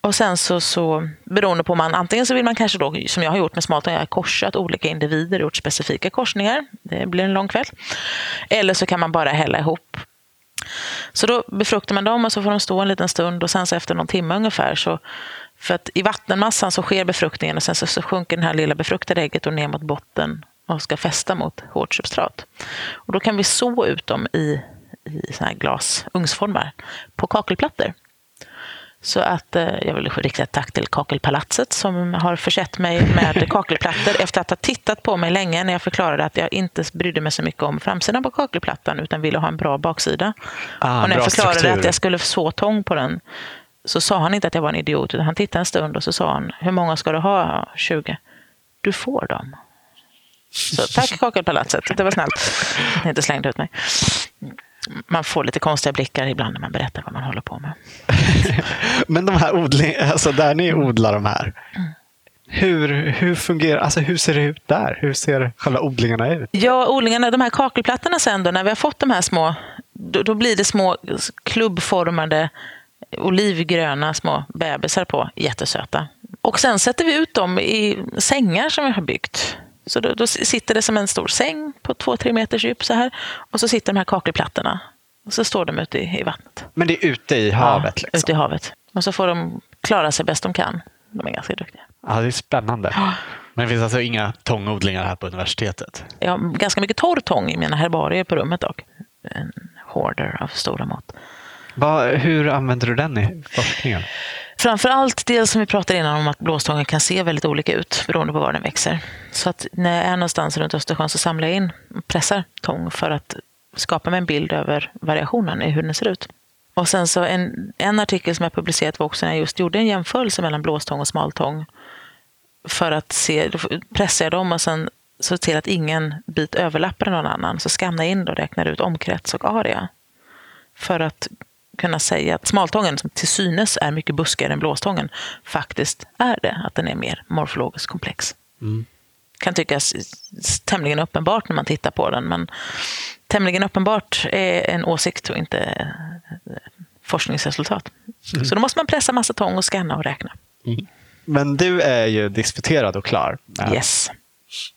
Och sen så, så beroende på man, antingen så vill man kanske då, som jag har gjort med smaltång, jag har korsat olika individer, gjort specifika korsningar. Det blir en lång kväll. Eller så kan man bara hälla ihop. Så då befruktar man dem och så får de stå en liten stund och sen så efter någon timme ungefär så för att i vattenmassan så sker befruktningen och sen så, så sjunker det här lilla befruktade ägget och ner mot botten och ska fästa mot hårt substrat. Och då kan vi så ut dem i, i såna här glas, ugnsformar på kakelplattor. Så att eh, jag vill rikta ett tack till Kakelpalatset som har försett mig med kakelplattor efter att ha tittat på mig länge när jag förklarade att jag inte brydde mig så mycket om framsidan på kakelplattan utan ville ha en bra baksida. Ah, och när jag förklarade struktur. att jag skulle så tång på den så sa han inte att jag var en idiot utan han tittade en stund och så sa han hur många ska du ha? Ja, 20. Du får dem. Så tack Kakelpalatset, det var snällt. Ni inte slängde ut mig. Man får lite konstiga blickar ibland när man berättar vad man håller på med. Men de här odling, alltså där ni odlar de här. Mm. Hur, hur fungerar, alltså hur ser det ut där? Hur ser själva odlingarna ut? Ja, odlingarna, de här kakelplattorna sen då, när vi har fått de här små då, då blir det små klubbformade olivgröna små bebisar på, jättesöta. Och sen sätter vi ut dem i sängar som vi har byggt. Så då, då sitter det som en stor säng på två, tre meters djup så här. Och så sitter de här kakelplattorna. Och så står de ute i, i vattnet. Men det är ute i havet? Ja, liksom. ute i havet. Och så får de klara sig bäst de kan. De är ganska duktiga. Ja, det är spännande. Men det finns alltså inga tångodlingar här på universitetet? Jag har ganska mycket torr tång i mina herbarier på rummet dock. En hoarder av stora mått. Va, hur använder du den i forskningen? Framför allt det som vi pratade innan om att blåstången kan se väldigt olika ut beroende på var den växer. Så att när jag är någonstans runt Östersjön så samlar jag in och pressar tång för att skapa mig en bild över variationen i hur den ser ut. Och sen så en, en artikel som jag publicerat var också när jag just gjorde en jämförelse mellan blåstång och smaltång. För att se, då pressar jag dem och sen så till att ingen bit överlappar någon annan. Så skannar jag in och räknar ut omkrets och area. För att kunna säga att smaltången, som till synes är mycket buskigare än blåstången, faktiskt är det. Att den är mer morfologiskt komplex. Mm. Kan tyckas tämligen uppenbart när man tittar på den, men tämligen uppenbart är en åsikt och inte forskningsresultat. Mm. Så då måste man pressa massa tång och scanna och räkna. Mm. Men du är ju disputerad och klar med yes.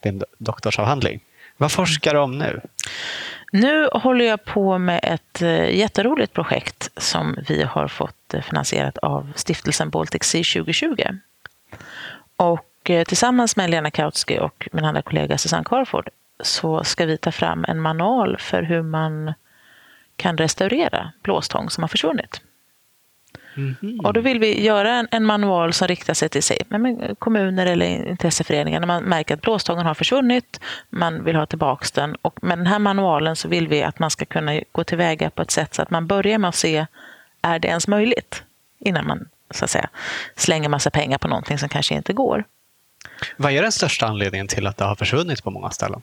din doktorsavhandling. Vad forskar du om nu? Nu håller jag på med ett eh, jätteroligt projekt som vi har fått eh, finansierat av stiftelsen Baltic Sea 2020. Och eh, tillsammans med Lena Kautsky och min andra kollega Susanne Carford så ska vi ta fram en manual för hur man kan restaurera blåstång som har försvunnit. Mm. Och då vill vi göra en, en, manual som riktar sig till sig, men kommuner eller intresseföreningar när man märker att blåstången har försvunnit, man vill ha tillbaka den. Och med den här manualen så vill vi att man ska kunna gå tillväga på ett sätt så att man börjar med att se, är det ens möjligt? Innan man så att säga, slänger massa pengar på någonting som kanske inte går. Vad är den största anledningen till att det har försvunnit på många ställen?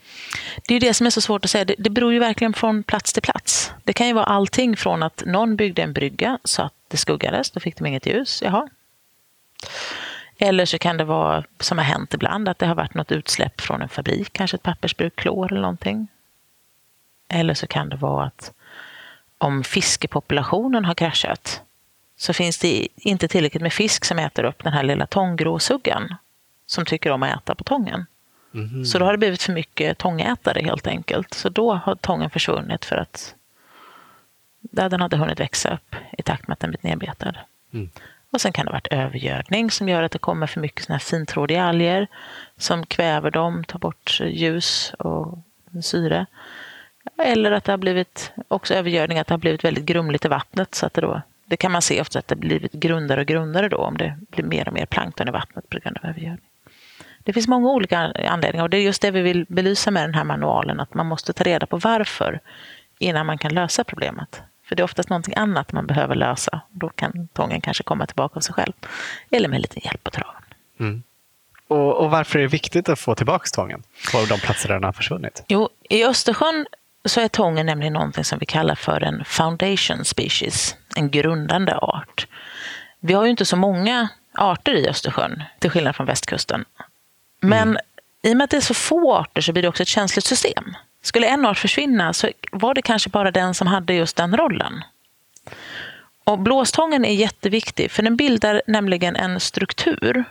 Det är det som är så svårt att säga. Det, det beror ju verkligen från plats till plats. Det kan ju vara allting från att någon byggde en brygga så att det skuggades, då fick de inget ljus. Jaha. Eller så kan det vara, som har hänt ibland, att det har varit något utsläpp från en fabrik, kanske ett pappersbruk, klor eller någonting. Eller så kan det vara att om fiskepopulationen har kraschat så finns det inte tillräckligt med fisk som äter upp den här lilla tånggråsuggan som tycker om att äta på tången. Mm. Så då har det blivit för mycket tångätare helt enkelt. Så då har tången försvunnit för att den hade hunnit växa upp i takt med att den blivit nedbetad. Mm. Och sen kan det ha varit övergödning som gör att det kommer för mycket såna här fintrådiga alger som kväver dem, tar bort ljus och syre. Eller att det har blivit också övergödning, att det har blivit väldigt grumligt i vattnet så att det då det kan man se ofta att det blivit grundare och grundare då om det blir mer och mer plankton i vattnet på grund av övergödning. Det finns många olika anledningar och det är just det vi vill belysa med den här manualen, att man måste ta reda på varför innan man kan lösa problemet. För det är oftast någonting annat man behöver lösa. Då kan tången kanske komma tillbaka av sig själv. Eller med lite hjälp på traven. Mm. Och, och, varför är det viktigt att få tillbaka tången på de platser där den har försvunnit? Jo, i Östersjön så är tången nämligen någonting som vi kallar för en foundation species, en grundande art. Vi har ju inte så många arter i Östersjön, till skillnad från västkusten. Men mm. i och med att det är så få arter så blir det också ett känsligt system. Skulle en art försvinna så var det kanske bara den som hade just den rollen. Och blåstången är jätteviktig för den bildar nämligen en struktur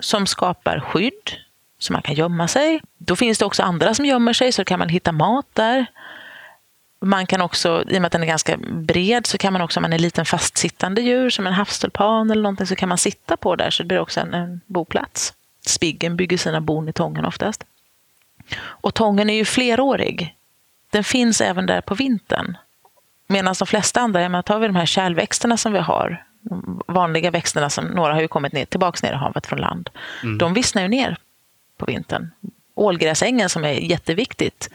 som skapar skydd, så man kan gömma sig. Då finns det också andra som gömmer sig, så kan man hitta mat där. Man kan också, i och med att den är ganska bred, så kan man också om man är en liten fastsittande djur, som en havstulpan eller någonting, så kan man sitta på där, så det blir också en, en boplats. Spiggen bygger sina bon i tången oftast. Och tången är ju flerårig. Den finns även där på vintern. Medan de flesta andra, jag menar, tar vi de här kärlväxterna som vi har, vanliga växterna som några har ju kommit ner, tillbaka ner i havet från land, mm. de vissnar ju ner på vintern. Ålgräsängen som är jätteviktigt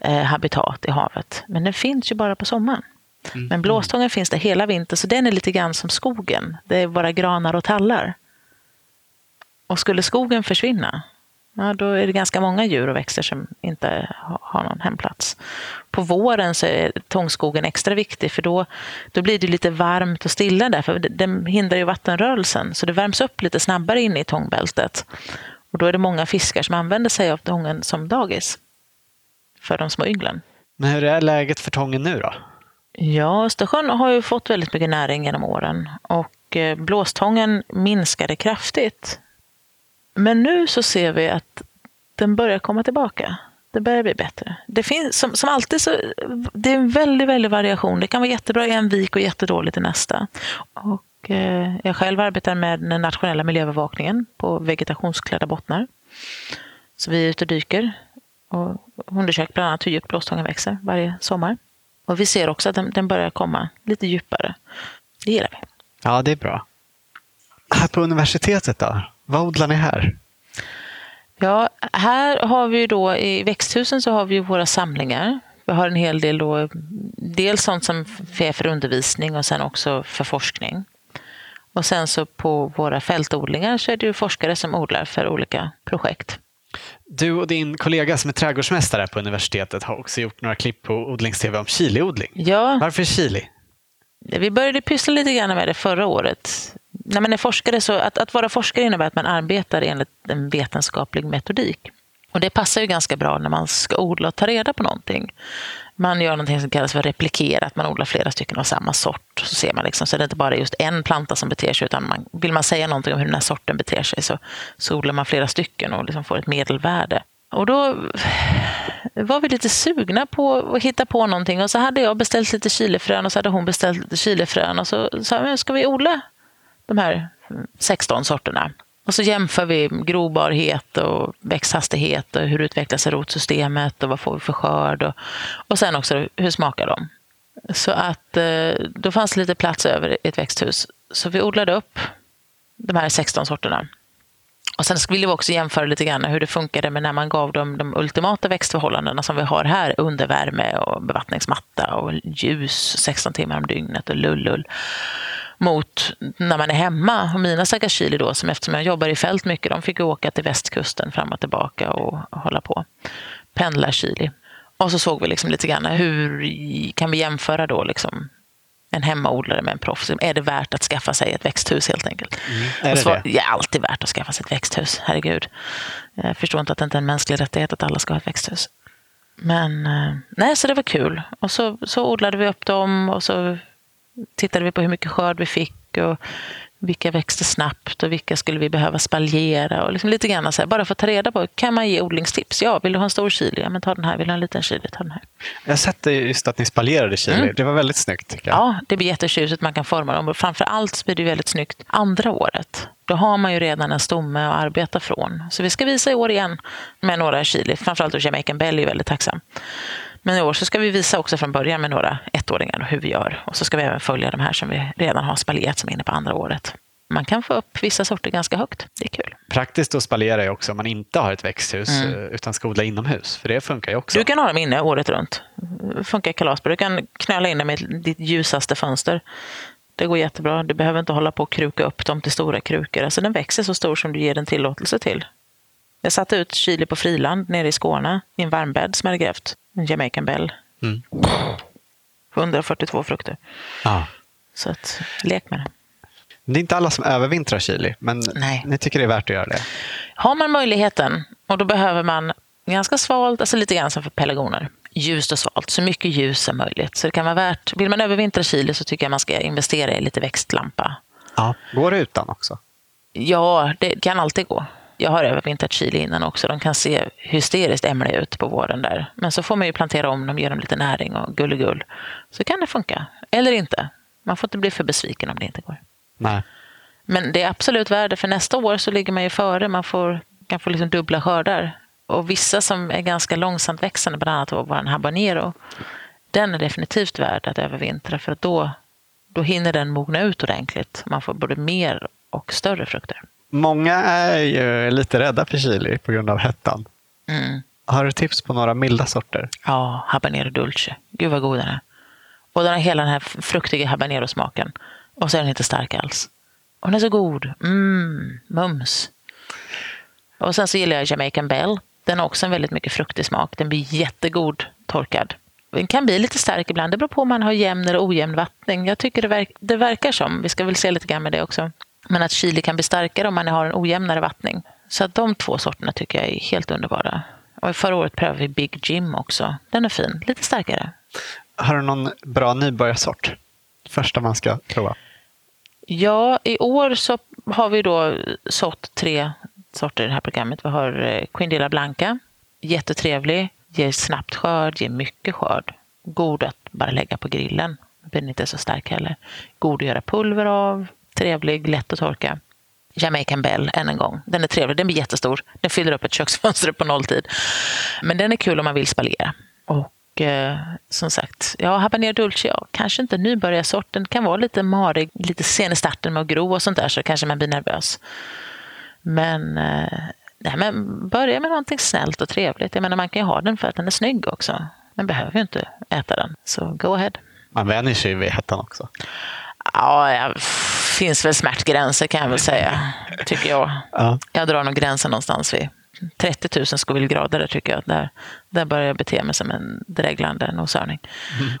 eh, habitat i havet, men den finns ju bara på sommaren. Mm. Men blåstången finns där hela vintern, så den är lite grann som skogen. Det är våra granar och tallar. Och skulle skogen försvinna, ja, då är det ganska många djur och växter som inte har någon hemplats. På våren så är tångskogen extra viktig för då, då blir det lite varmt och stilla där, för den hindrar ju vattenrörelsen. Så det värms upp lite snabbare inne i tångbältet. Och då är det många fiskar som använder sig av tången som dagis för de små ynglen. Men hur är läget för tången nu då? Ja, Östersjön har ju fått väldigt mycket näring genom åren och eh, blåstången minskade kraftigt. Men nu så ser vi att den börjar komma tillbaka. Det börjar bli bättre. Det finns, som, som alltid så, det är en väldigt, väldigt variation. Det kan vara jättebra i en vik och jättedåligt i nästa. Och, eh, jag själv arbetar med den nationella miljöövervakningen på vegetationsklädda bottnar. Så vi är ute och dyker och undersöker bland annat hur djupt blåstången växer varje sommar. Och vi ser också att den, den börjar komma lite djupare. Det gillar vi. Ja, det är bra. Här på universitetet då? Vad odlar ni här? Ja, här har vi då i växthusen så har vi våra samlingar. Vi har en hel del då, dels sånt som är för undervisning och sen också för forskning. Och sen så på våra fältodlingar så är det ju forskare som odlar för olika projekt. Du och din kollega som är trädgårdsmästare på universitetet har också gjort några klipp på odlings-tv om chiliodling. Ja. Varför chili? Vi började pyssla lite grann med det förra året. När man är forskare så att, att vara forskare innebär att man arbetar enligt en vetenskaplig metodik. Och det passar ju ganska bra när man ska odla och ta reda på någonting. Man gör någonting som kallas för replikera, att man odlar flera stycken av samma sort. Så ser man liksom, så det är inte bara just en planta som beter sig, utan man, vill man säga någonting om hur den här sorten beter sig så, så odlar man flera stycken och liksom får ett medelvärde. Och då var vi lite sugna på att hitta på någonting och så hade jag beställt lite chilifrön och så hade hon beställt lite chilifrön och så sa vi, ska vi odla de här 16 sorterna? Och så jämför vi grobarhet och växthastighet och hur utvecklas rotsystemet och vad får vi för skörd och, och sen också hur smakar de? Så att eh, då fanns det lite plats över i ett växthus. Så vi odlade upp de här 16 sorterna. Och sen ville vi också jämföra lite grann hur det funkade med när man gav dem de ultimata växtförhållandena som vi har här under värme och bevattningsmatta och ljus 16 timmar om dygnet och lullull mot när man är hemma. Och mina stackars chili då, som eftersom jag jobbar i fält mycket, de fick åka till västkusten fram och tillbaka och hålla på. Pendla chili. Och så såg vi liksom lite grann hur kan vi jämföra då liksom en hemmaodlare med en proffs. Är det värt att skaffa sig ett växthus helt enkelt? Mm. Är det, svar, det? Ja, alltid värt att skaffa sig ett växthus. Herregud. Jag förstår inte att det inte är en mänsklig rättighet att alla ska ha ett växthus. Men eh, nej, så det var kul. Och så, så odlade vi upp dem och så tittade vi på hur mycket skörd vi fick och vilka växte snabbt och vilka skulle vi behöva spaljera och liksom lite grann så här, bara för att ta reda på, kan man ge odlingstips? Ja, vill du ha en stor chili? Ja, men ta den här. Vill du ha en liten chili? Ta den här. Jag har sett just att ni spaljerade chili. Mm. Det var väldigt snyggt. Ja, det blir jättetjusigt. Man kan forma dem och framför allt blir det väldigt snyggt andra året. Då har man ju redan en stomme att arbeta från. Så vi ska visa i år igen med några chili. Framförallt Jamaican Bell är väldigt tacksam. Men i år så ska vi visa också från början med några ettåringar hur vi gör. Och så ska vi även följa de här som vi redan har spaljerat som är inne på andra året. Man kan få upp vissa sorter ganska högt. Det är kul. Praktiskt att spaljera är också om man inte har ett växthus mm. utan ska odla inomhus. För det funkar ju också. Du kan ha dem inne året runt. Det funkar kalasbra. Du kan knöla in dem i ditt ljusaste fönster. Det går jättebra. Du behöver inte hålla på och kruka upp dem till stora krukor. Alltså den växer så stor som du ger den tillåtelse till. Jag satte ut chili på friland nere i Skåne i en varmbädd som jag hade grävt. En Jamaican Bell. Mm. 142 frukter. Ja. Så att, lek med det. Det är inte alla som övervintrar chili, men Nej. ni tycker det är värt att göra det? Har man möjligheten, och då behöver man ganska svalt, alltså lite grann som för pelargoner, ljust och svalt, så mycket ljus som möjligt. Så det kan vara värt, vill man övervintra chili så tycker jag man ska investera i lite växtlampa. Ja. Går det utan också? Ja, det kan alltid gå. Jag har övervintrat chili innan också. De kan se hysteriskt ämliga ut på våren där. Men så får man ju plantera om dem, ge dem lite näring och gulligull. Så kan det funka. Eller inte. Man får inte bli för besviken om det inte går. Nej. Men det är absolut värde, för nästa år så ligger man ju före. Man får, kan få liksom dubbla skördar. Och vissa som är ganska långsamt växande, bland annat vår habanero, den är definitivt värd att övervintra för att då, då hinner den mogna ut ordentligt. Man får både mer och större frukter. Många är ju lite rädda för chili på grund av hettan. Mm. Har du tips på några milda sorter? Ja, habanero dulce. Gud vad god den är. Och den har hela den här fruktiga habanero-smaken. Och så är den inte stark alls. Och den är så god. Mm, mums. Och sen så gillar jag Jamaican Bell. Den har också en väldigt mycket fruktig smak. Den blir jättegod torkad. Den kan bli lite stark ibland. Det beror på om man har jämn eller ojämn vattning. Jag tycker det, verk det verkar som, vi ska väl se lite grann med det också, men att chili kan bli starkare om man har en ojämnare vattning. Så att de två sorterna tycker jag är helt underbara. Och förra året prövade vi Big Jim också. Den är fin, lite starkare. Har du någon bra nybörjarsort? Första man ska prova? Ja, i år så har vi då sått tre sorter i det här programmet. Vi har eh, Quindela Blanca, jättetrevlig, ger snabbt skörd, ger mycket skörd. God att bara lägga på grillen. Den inte så stark heller. God att göra pulver av, trevlig, lätt att torka. Jamaican Bell än en gång. Den är trevlig, den blir jättestor. Den fyller upp ett köksfönster på nolltid. Men den är kul om man vill spalera. Och eh, som sagt, ja, habanero dulce, ja, kanske inte nybörjarsort. Den kan vara lite marig, lite sen i starten med att gro och sånt där så kanske man blir nervös. Men, eh, nej, men börja med någonting snällt och trevligt. Jag menar, man kan ju ha den för att den är snygg också. Man behöver ju inte äta den, så go ahead. Man vänjer sig vid hettan också. Ja, det finns väl smärtgränser kan jag väl säga, tycker jag. Ja. Jag drar nog gränsen någonstans vid 30 000 Scoville-grader, tycker jag. Där, där börjar jag bete mig som en dreglande noshörning. Mm.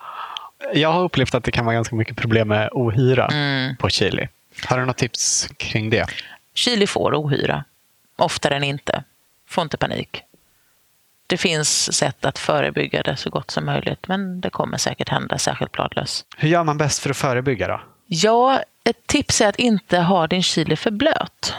Jag har upplevt att det kan vara ganska mycket problem med ohyra mm. på chili. Har du något tips kring det? Chili får ohyra, oftare än inte. Få inte panik. Det finns sätt att förebygga det så gott som möjligt, men det kommer säkert hända, särskilt bladlös. Hur gör man bäst för att förebygga då? Ja, ett tips är att inte ha din chili för blöt.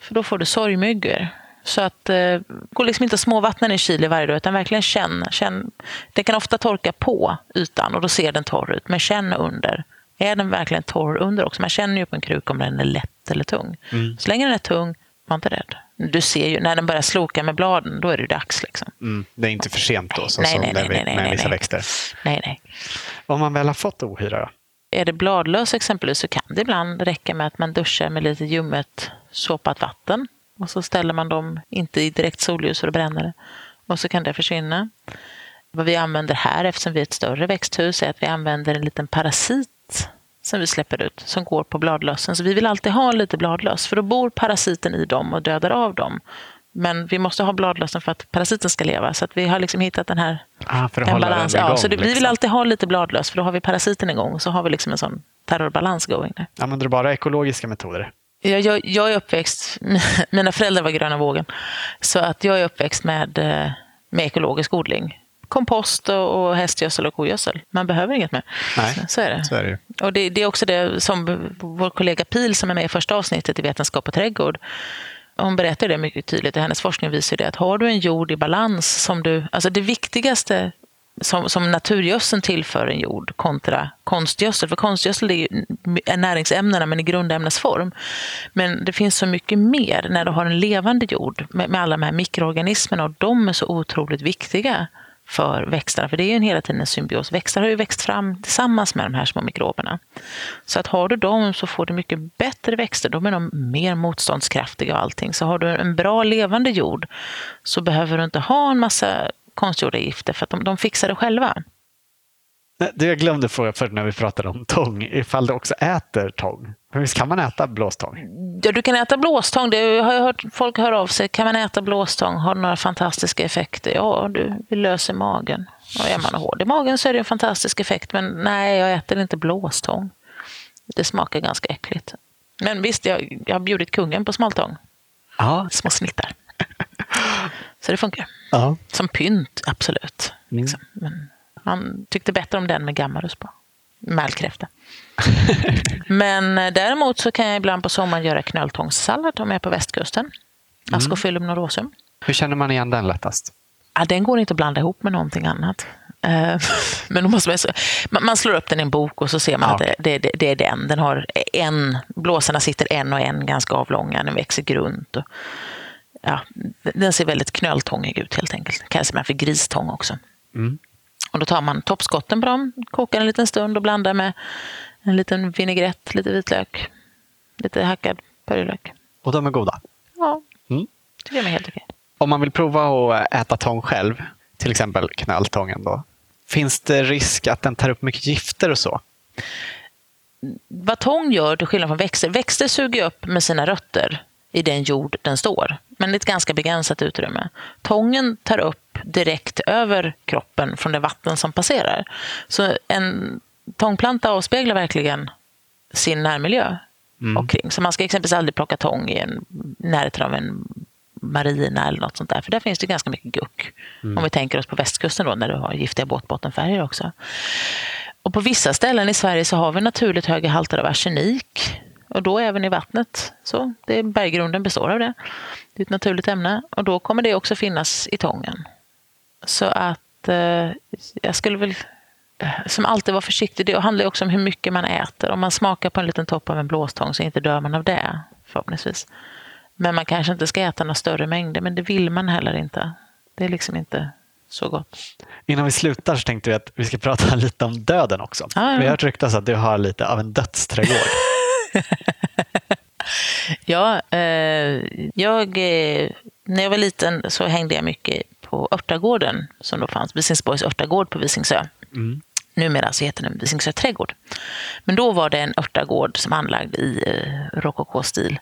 För då får du sorgmyggor. Så att eh, gå liksom inte småvattna i chili varje dag, utan verkligen känn, känn. Den kan ofta torka på ytan och då ser den torr ut, men känn under. Är den verkligen torr under också? Man känner ju på en kruka om den är lätt eller tung. Mm. Så länge den är tung, var inte rädd. Du ser ju, när den börjar sloka med bladen, då är det dags. Liksom. Mm, det är inte för sent då, nej, som nej, nej, nej, med vissa växter? Nej, nej. Om man väl har fått ohyra då? Är det bladlös exempelvis så kan det ibland räcka med att man duschar med lite ljummet såpat vatten och så ställer man dem inte i direkt solljus för att bränna det. Och så kan det försvinna. Vad vi använder här, eftersom vi är ett större växthus, är att vi använder en liten parasit som vi släpper ut som går på bladlössen. Så vi vill alltid ha lite bladlöss för då bor parasiten i dem och dödar av dem. Men vi måste ha bladlössen för att parasiten ska leva. Så att vi har liksom hittat den här ah, för att en balans. Igång, ja, så det, liksom. Vi vill alltid ha lite bladlöss för då har vi parasiten igång och så har vi liksom en sån terrorbalans going. Där. Använder du bara ekologiska metoder? Jag, jag, jag är uppväxt, mina föräldrar var gröna vågen, så att jag är uppväxt med, eh, med ekologisk odling kompost och, och hästgödsel och kogödsel. Man behöver inget mer. Nej, så är det. Så är det. Och det, det, är också det som vår kollega Pil som är med i första avsnittet i Vetenskap och trädgård hon berättar det mycket tydligt hennes forskning visar det att har du en jord i balans som du, alltså det viktigaste som, som naturgödseln tillför en jord kontra konstgödsel. För konstgödsel är, ju, är näringsämnena men i grundämnesform. Men det finns så mycket mer när du har en levande jord med, med alla de här mikroorganismerna och de är så otroligt viktiga för växterna. För det är ju en hela tiden en symbios. Växter har ju växt fram tillsammans med de här små mikroberna. Så att har du dem så får du mycket bättre växter. De är de mer motståndskraftiga och allting. Så har du en bra levande jord så behöver du inte ha en massa konstgjorda gifter för att de, de fixar det själva. Du, jag glömde fråga förut när vi pratade om tång, ifall du också äter tång. Men visst kan man äta blåstång? Ja, du kan äta blåstång. Det har jag hört folk höra av sig. Kan man äta blåstång? Har det några fantastiska effekter? Ja, du, vi löser magen. Och är man hård i magen så är det en fantastisk effekt. Men nej, jag äter inte blåstång. Det smakar ganska äckligt. Men visst, jag, jag har bjudit kungen på smaltång. Ja. Små snittar. Så det funkar. Ja. Som pynt, absolut. Mm. Liksom. Men man tyckte bättre om den med gammarus på. Mälkräfta. Men eh, däremot så kan jag ibland på sommaren göra knöltångssallad om jag är på västkusten. Mm. Ascophyllum norosum. Hur känner man igen den lättast? Ja, den går inte att blanda ihop med någonting annat. Eh, men måste man, man slår upp den i en bok och så ser man ja. att det, det, det, är den. Den har en, blåsarna sitter en och en ganska avlånga, den växer grunt. Och, ja, den ser väldigt knöltångig ut helt enkelt. Kallas man för gristång också. Mm. Och då tar man toppskotten på dem, kokar en liten stund och blandar med en liten vinägrett, lite vitlök, lite hackad purjolök. Och de är goda? Ja, mm. tycker jag är helt okej. Om man vill prova att äta tång själv, till exempel knalltången, då, finns det risk att den tar upp mycket gifter och så? Vad tång gör, till skillnad från växter, växter suger upp med sina rötter i den jord den står, men i ett ganska begränsat utrymme. Tången tar upp direkt över kroppen från det vatten som passerar. Så en tångplanta avspeglar verkligen sin närmiljö mm. omkring. Så man ska exempelvis aldrig plocka tång i en, närheten av en marina eller något sånt där. För där finns det ganska mycket guck. Mm. Om vi tänker oss på västkusten då, där du har giftiga båtbottenfärger också. Och på vissa ställen i Sverige så har vi naturligt höga halter av arsenik. Och då även i vattnet. Så det, berggrunden består av det. Det är ett naturligt ämne. Och då kommer det också finnas i tången. Så att eh, jag skulle väl eh, som alltid vara försiktig. Det handlar också om hur mycket man äter. Om man smakar på en liten topp av en blåstång så inte dör man av det, förhoppningsvis. Men man kanske inte ska äta några större mängder, men det vill man heller inte. Det är liksom inte så gott. Innan vi slutar så tänkte vi att vi ska prata lite om döden också. Ah, ja. Vi har hört ryktas att du har lite av en dödsträdgård. ja, eh, jag, eh, när jag var liten så hängde jag mycket på Örtagården som då fanns, Visingsborgs örtagård på Visingsö. Mm. Numera så heter den Visingsö trädgård. Men då var det en örtagård som anlagd i eh, rokokostil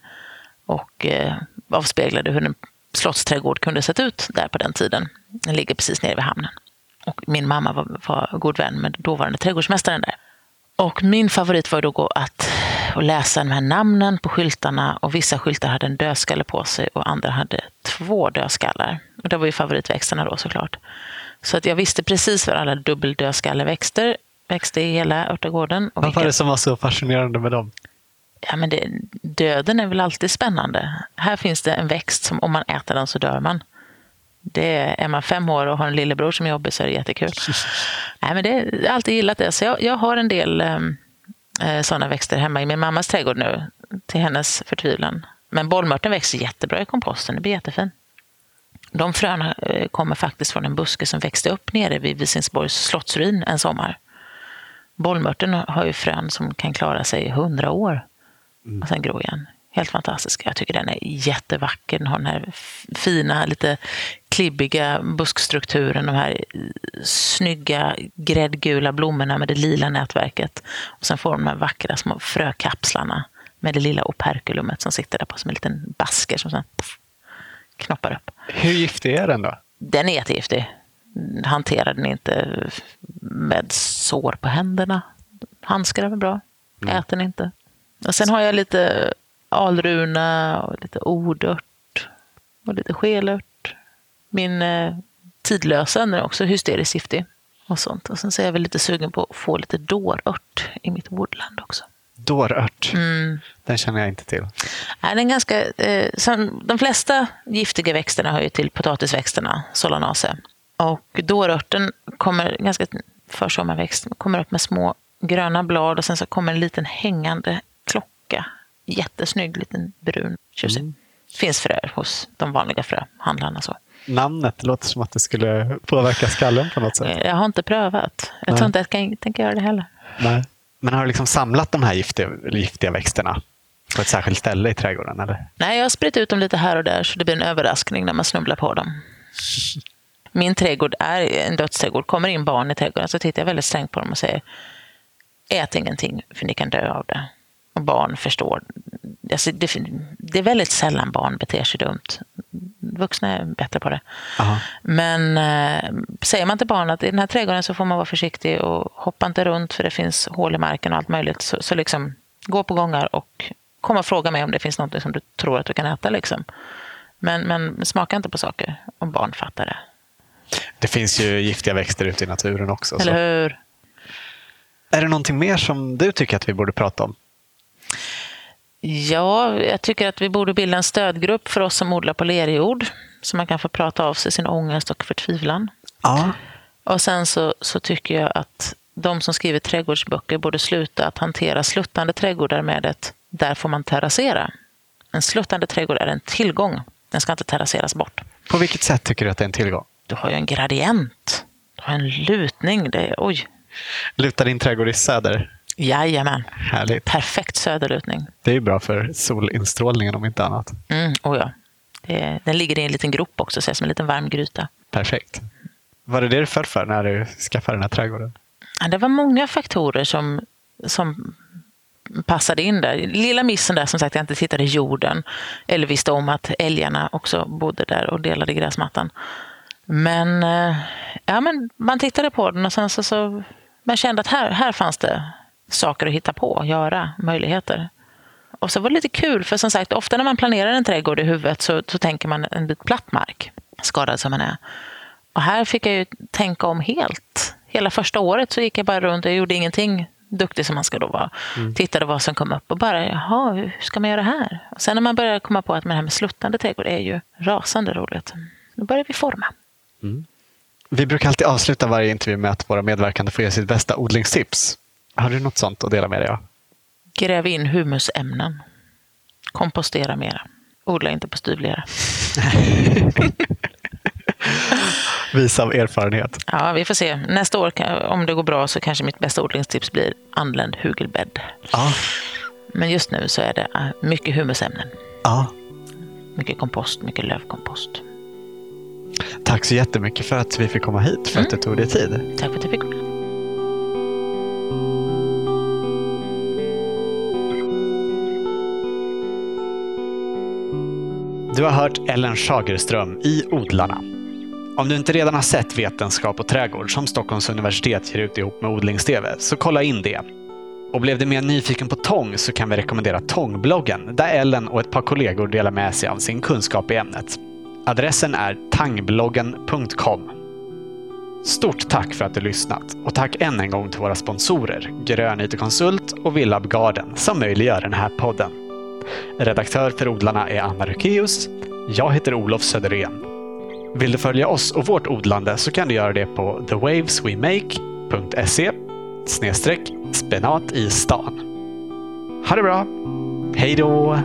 och eh, avspeglade hur en slottsträdgård kunde sett ut där på den tiden. Den ligger precis nere vid hamnen. Och min mamma var, var god vän med dåvarande trädgårdsmästaren där. Och min favorit var då att, att läsa de här namnen på skyltarna och vissa skyltar hade en dödskalle på sig och andra hade två dödskallar. Och det var ju favoritväxterna då såklart. Så att jag visste precis var alla dubbeldödskalleväxter växte i hela örtagården. Vad var det som var så fascinerande med dem? Ja, men det, döden är väl alltid spännande. Här finns det en växt som om man äter den så dör man. Det är man fem år och har en lillebror som jobbar så är det jättekul. Nej, men det, jag har alltid gillat det. Så jag, jag har en del ehm, eh, sådana växter hemma i min mammas trädgård nu, till hennes förtvivlan. Men bollmörten växer jättebra i komposten, det blir jättefint. De fröna eh, kommer faktiskt från en buske som växte upp nere vid Visingsborgs slottsruin en sommar. Bollmörten har ju frön som kan klara sig i hundra år och sen gro igen. Helt fantastisk. Jag tycker den är jättevacker. Den har den här fina, lite klibbiga buskstrukturen. De här snygga gräddgula blommorna med det lila nätverket. Och sen får de de här vackra små frökapslarna med det lilla operkulumet som sitter där på som en liten basker som sen knoppar upp. Hur giftig är den då? Den är jättegiftig. Hanterar den inte med sår på händerna. Handskar är väl bra. Mm. Äter den inte. Och sen har jag lite alruna och lite ordört och lite skelört. Min eh, tidlösa är också hysteriskt giftig. Och sånt. Och sen så är jag väl lite sugen på att få lite dårört i mitt woodland också. Dårört? Mm. Den känner jag inte till. Nej, den ganska, eh, som, de flesta giftiga växterna hör ju till potatisväxterna, solanacea. Och dårörten kommer, ganska försommarväxt, kommer upp med små gröna blad och sen så kommer en liten hängande klocka. Jättesnygg liten brun tjusig. Mm. Finns fröer hos de vanliga fröhandlarna. Så. Namnet låter som att det skulle påverka skallen på något sätt. Eh, jag har inte prövat. Jag Nej. tror inte att jag tänker göra det heller. Nej. Men har du liksom samlat de här giftiga, giftiga växterna på ett särskilt ställe i trädgården? Eller? Nej, jag har spritt ut dem lite här och där så det blir en överraskning när man snubblar på dem. Min trädgård är en dödsträdgård. Kommer in barn i trädgården så tittar jag väldigt strängt på dem och säger ät ingenting för ni kan dö av det. Och barn förstår. Alltså det, det, är väldigt sällan barn beter sig dumt. Vuxna är bättre på det. Aha. Men eh, säger man till barn att i den här trädgården så får man vara försiktig och hoppa inte runt för det finns hål i marken och allt möjligt. Så, så liksom, gå på gångar och kom och fråga mig om det finns något som du tror att du kan äta. Liksom. Men, men smaka inte på saker om barn fattar det. Det finns ju giftiga växter ute i naturen också. Eller hur? Är det någonting mer som du tycker att vi borde prata om? Ja, jag tycker att vi borde bilda en stödgrupp för oss som odlar på lerjord. Så man kan få prata av sig sin ångest och förtvivlan. Ja. Och sen så, så tycker jag att de som skriver trädgårdsböcker borde sluta att hantera sluttande trädgårdar med ett där får man terrassera. En sluttande trädgård är en tillgång. Den ska inte terrasseras bort. På vilket sätt tycker du att det är en tillgång? Du har ju en gradient. Du har en lutning. Det är, oj. Lutar din trädgård i söder? Jajamän. Härligt. Perfekt söderlutning. Det är bra för solinstrålningen om inte annat. Mm, oh ja. Det, den ligger i en liten grop också, så som en liten varm gryta. Perfekt. Var det det du föll för när du skaffade den här trädgården? Ja, det var många faktorer som, som passade in där. Lilla missen där, som sagt, jag inte tittade i jorden eller visste om att älgarna också bodde där och delade gräsmattan. Men, eh, ja, men man tittade på den och sen så, så man kände att här, här fanns det saker att hitta på, göra, möjligheter. Och så var det lite kul, för som sagt, ofta när man planerar en trädgård i huvudet så, så tänker man en bit platt mark, skadad som man är. Och här fick jag ju tänka om helt. Hela första året så gick jag bara runt och gjorde ingenting duktig som man ska då vara. Mm. Tittade vad som kom upp och bara, jaha, hur ska man göra här? Och sen när man började komma på att det här med sluttande trädgård är ju rasande roligt. Då började vi forma. Mm. Vi brukar alltid avsluta varje intervju med att våra medverkande får ge sitt bästa odlingstips. Har du något sånt att dela med dig av? Gräv in humusämnen. Kompostera mera. Odla inte på stuvlera. Visa av erfarenhet. Ja, vi får se. Nästa år, om det går bra, så kanske mitt bästa odlingstips blir anländ hugelbädd. Ja. Men just nu så är det äh, mycket humusämnen. Ja. Mycket kompost, mycket lövkompost. Tack så jättemycket för att vi fick komma hit, för mm. att du tog dig tid. Tack för att jag fick komma. Du har hört Ellen Schagerström i Odlarna. Om du inte redan har sett Vetenskap och trädgård som Stockholms universitet ger ut ihop med Odlings-TV, så kolla in det. Och blev du mer nyfiken på tång så kan vi rekommendera Tångbloggen där Ellen och ett par kollegor delar med sig av sin kunskap i ämnet. Adressen är tangbloggen.com. Stort tack för att du lyssnat och tack än en gång till våra sponsorer Grön Konsult och Villab Garden som möjliggör den här podden. Redaktör för Odlarna är Anna Rukeus. Jag heter Olof Söderén. Vill du följa oss och vårt odlande så kan du göra det på thewaveswemake.se snedstreck spenat i stan. Ha det bra! Hej då!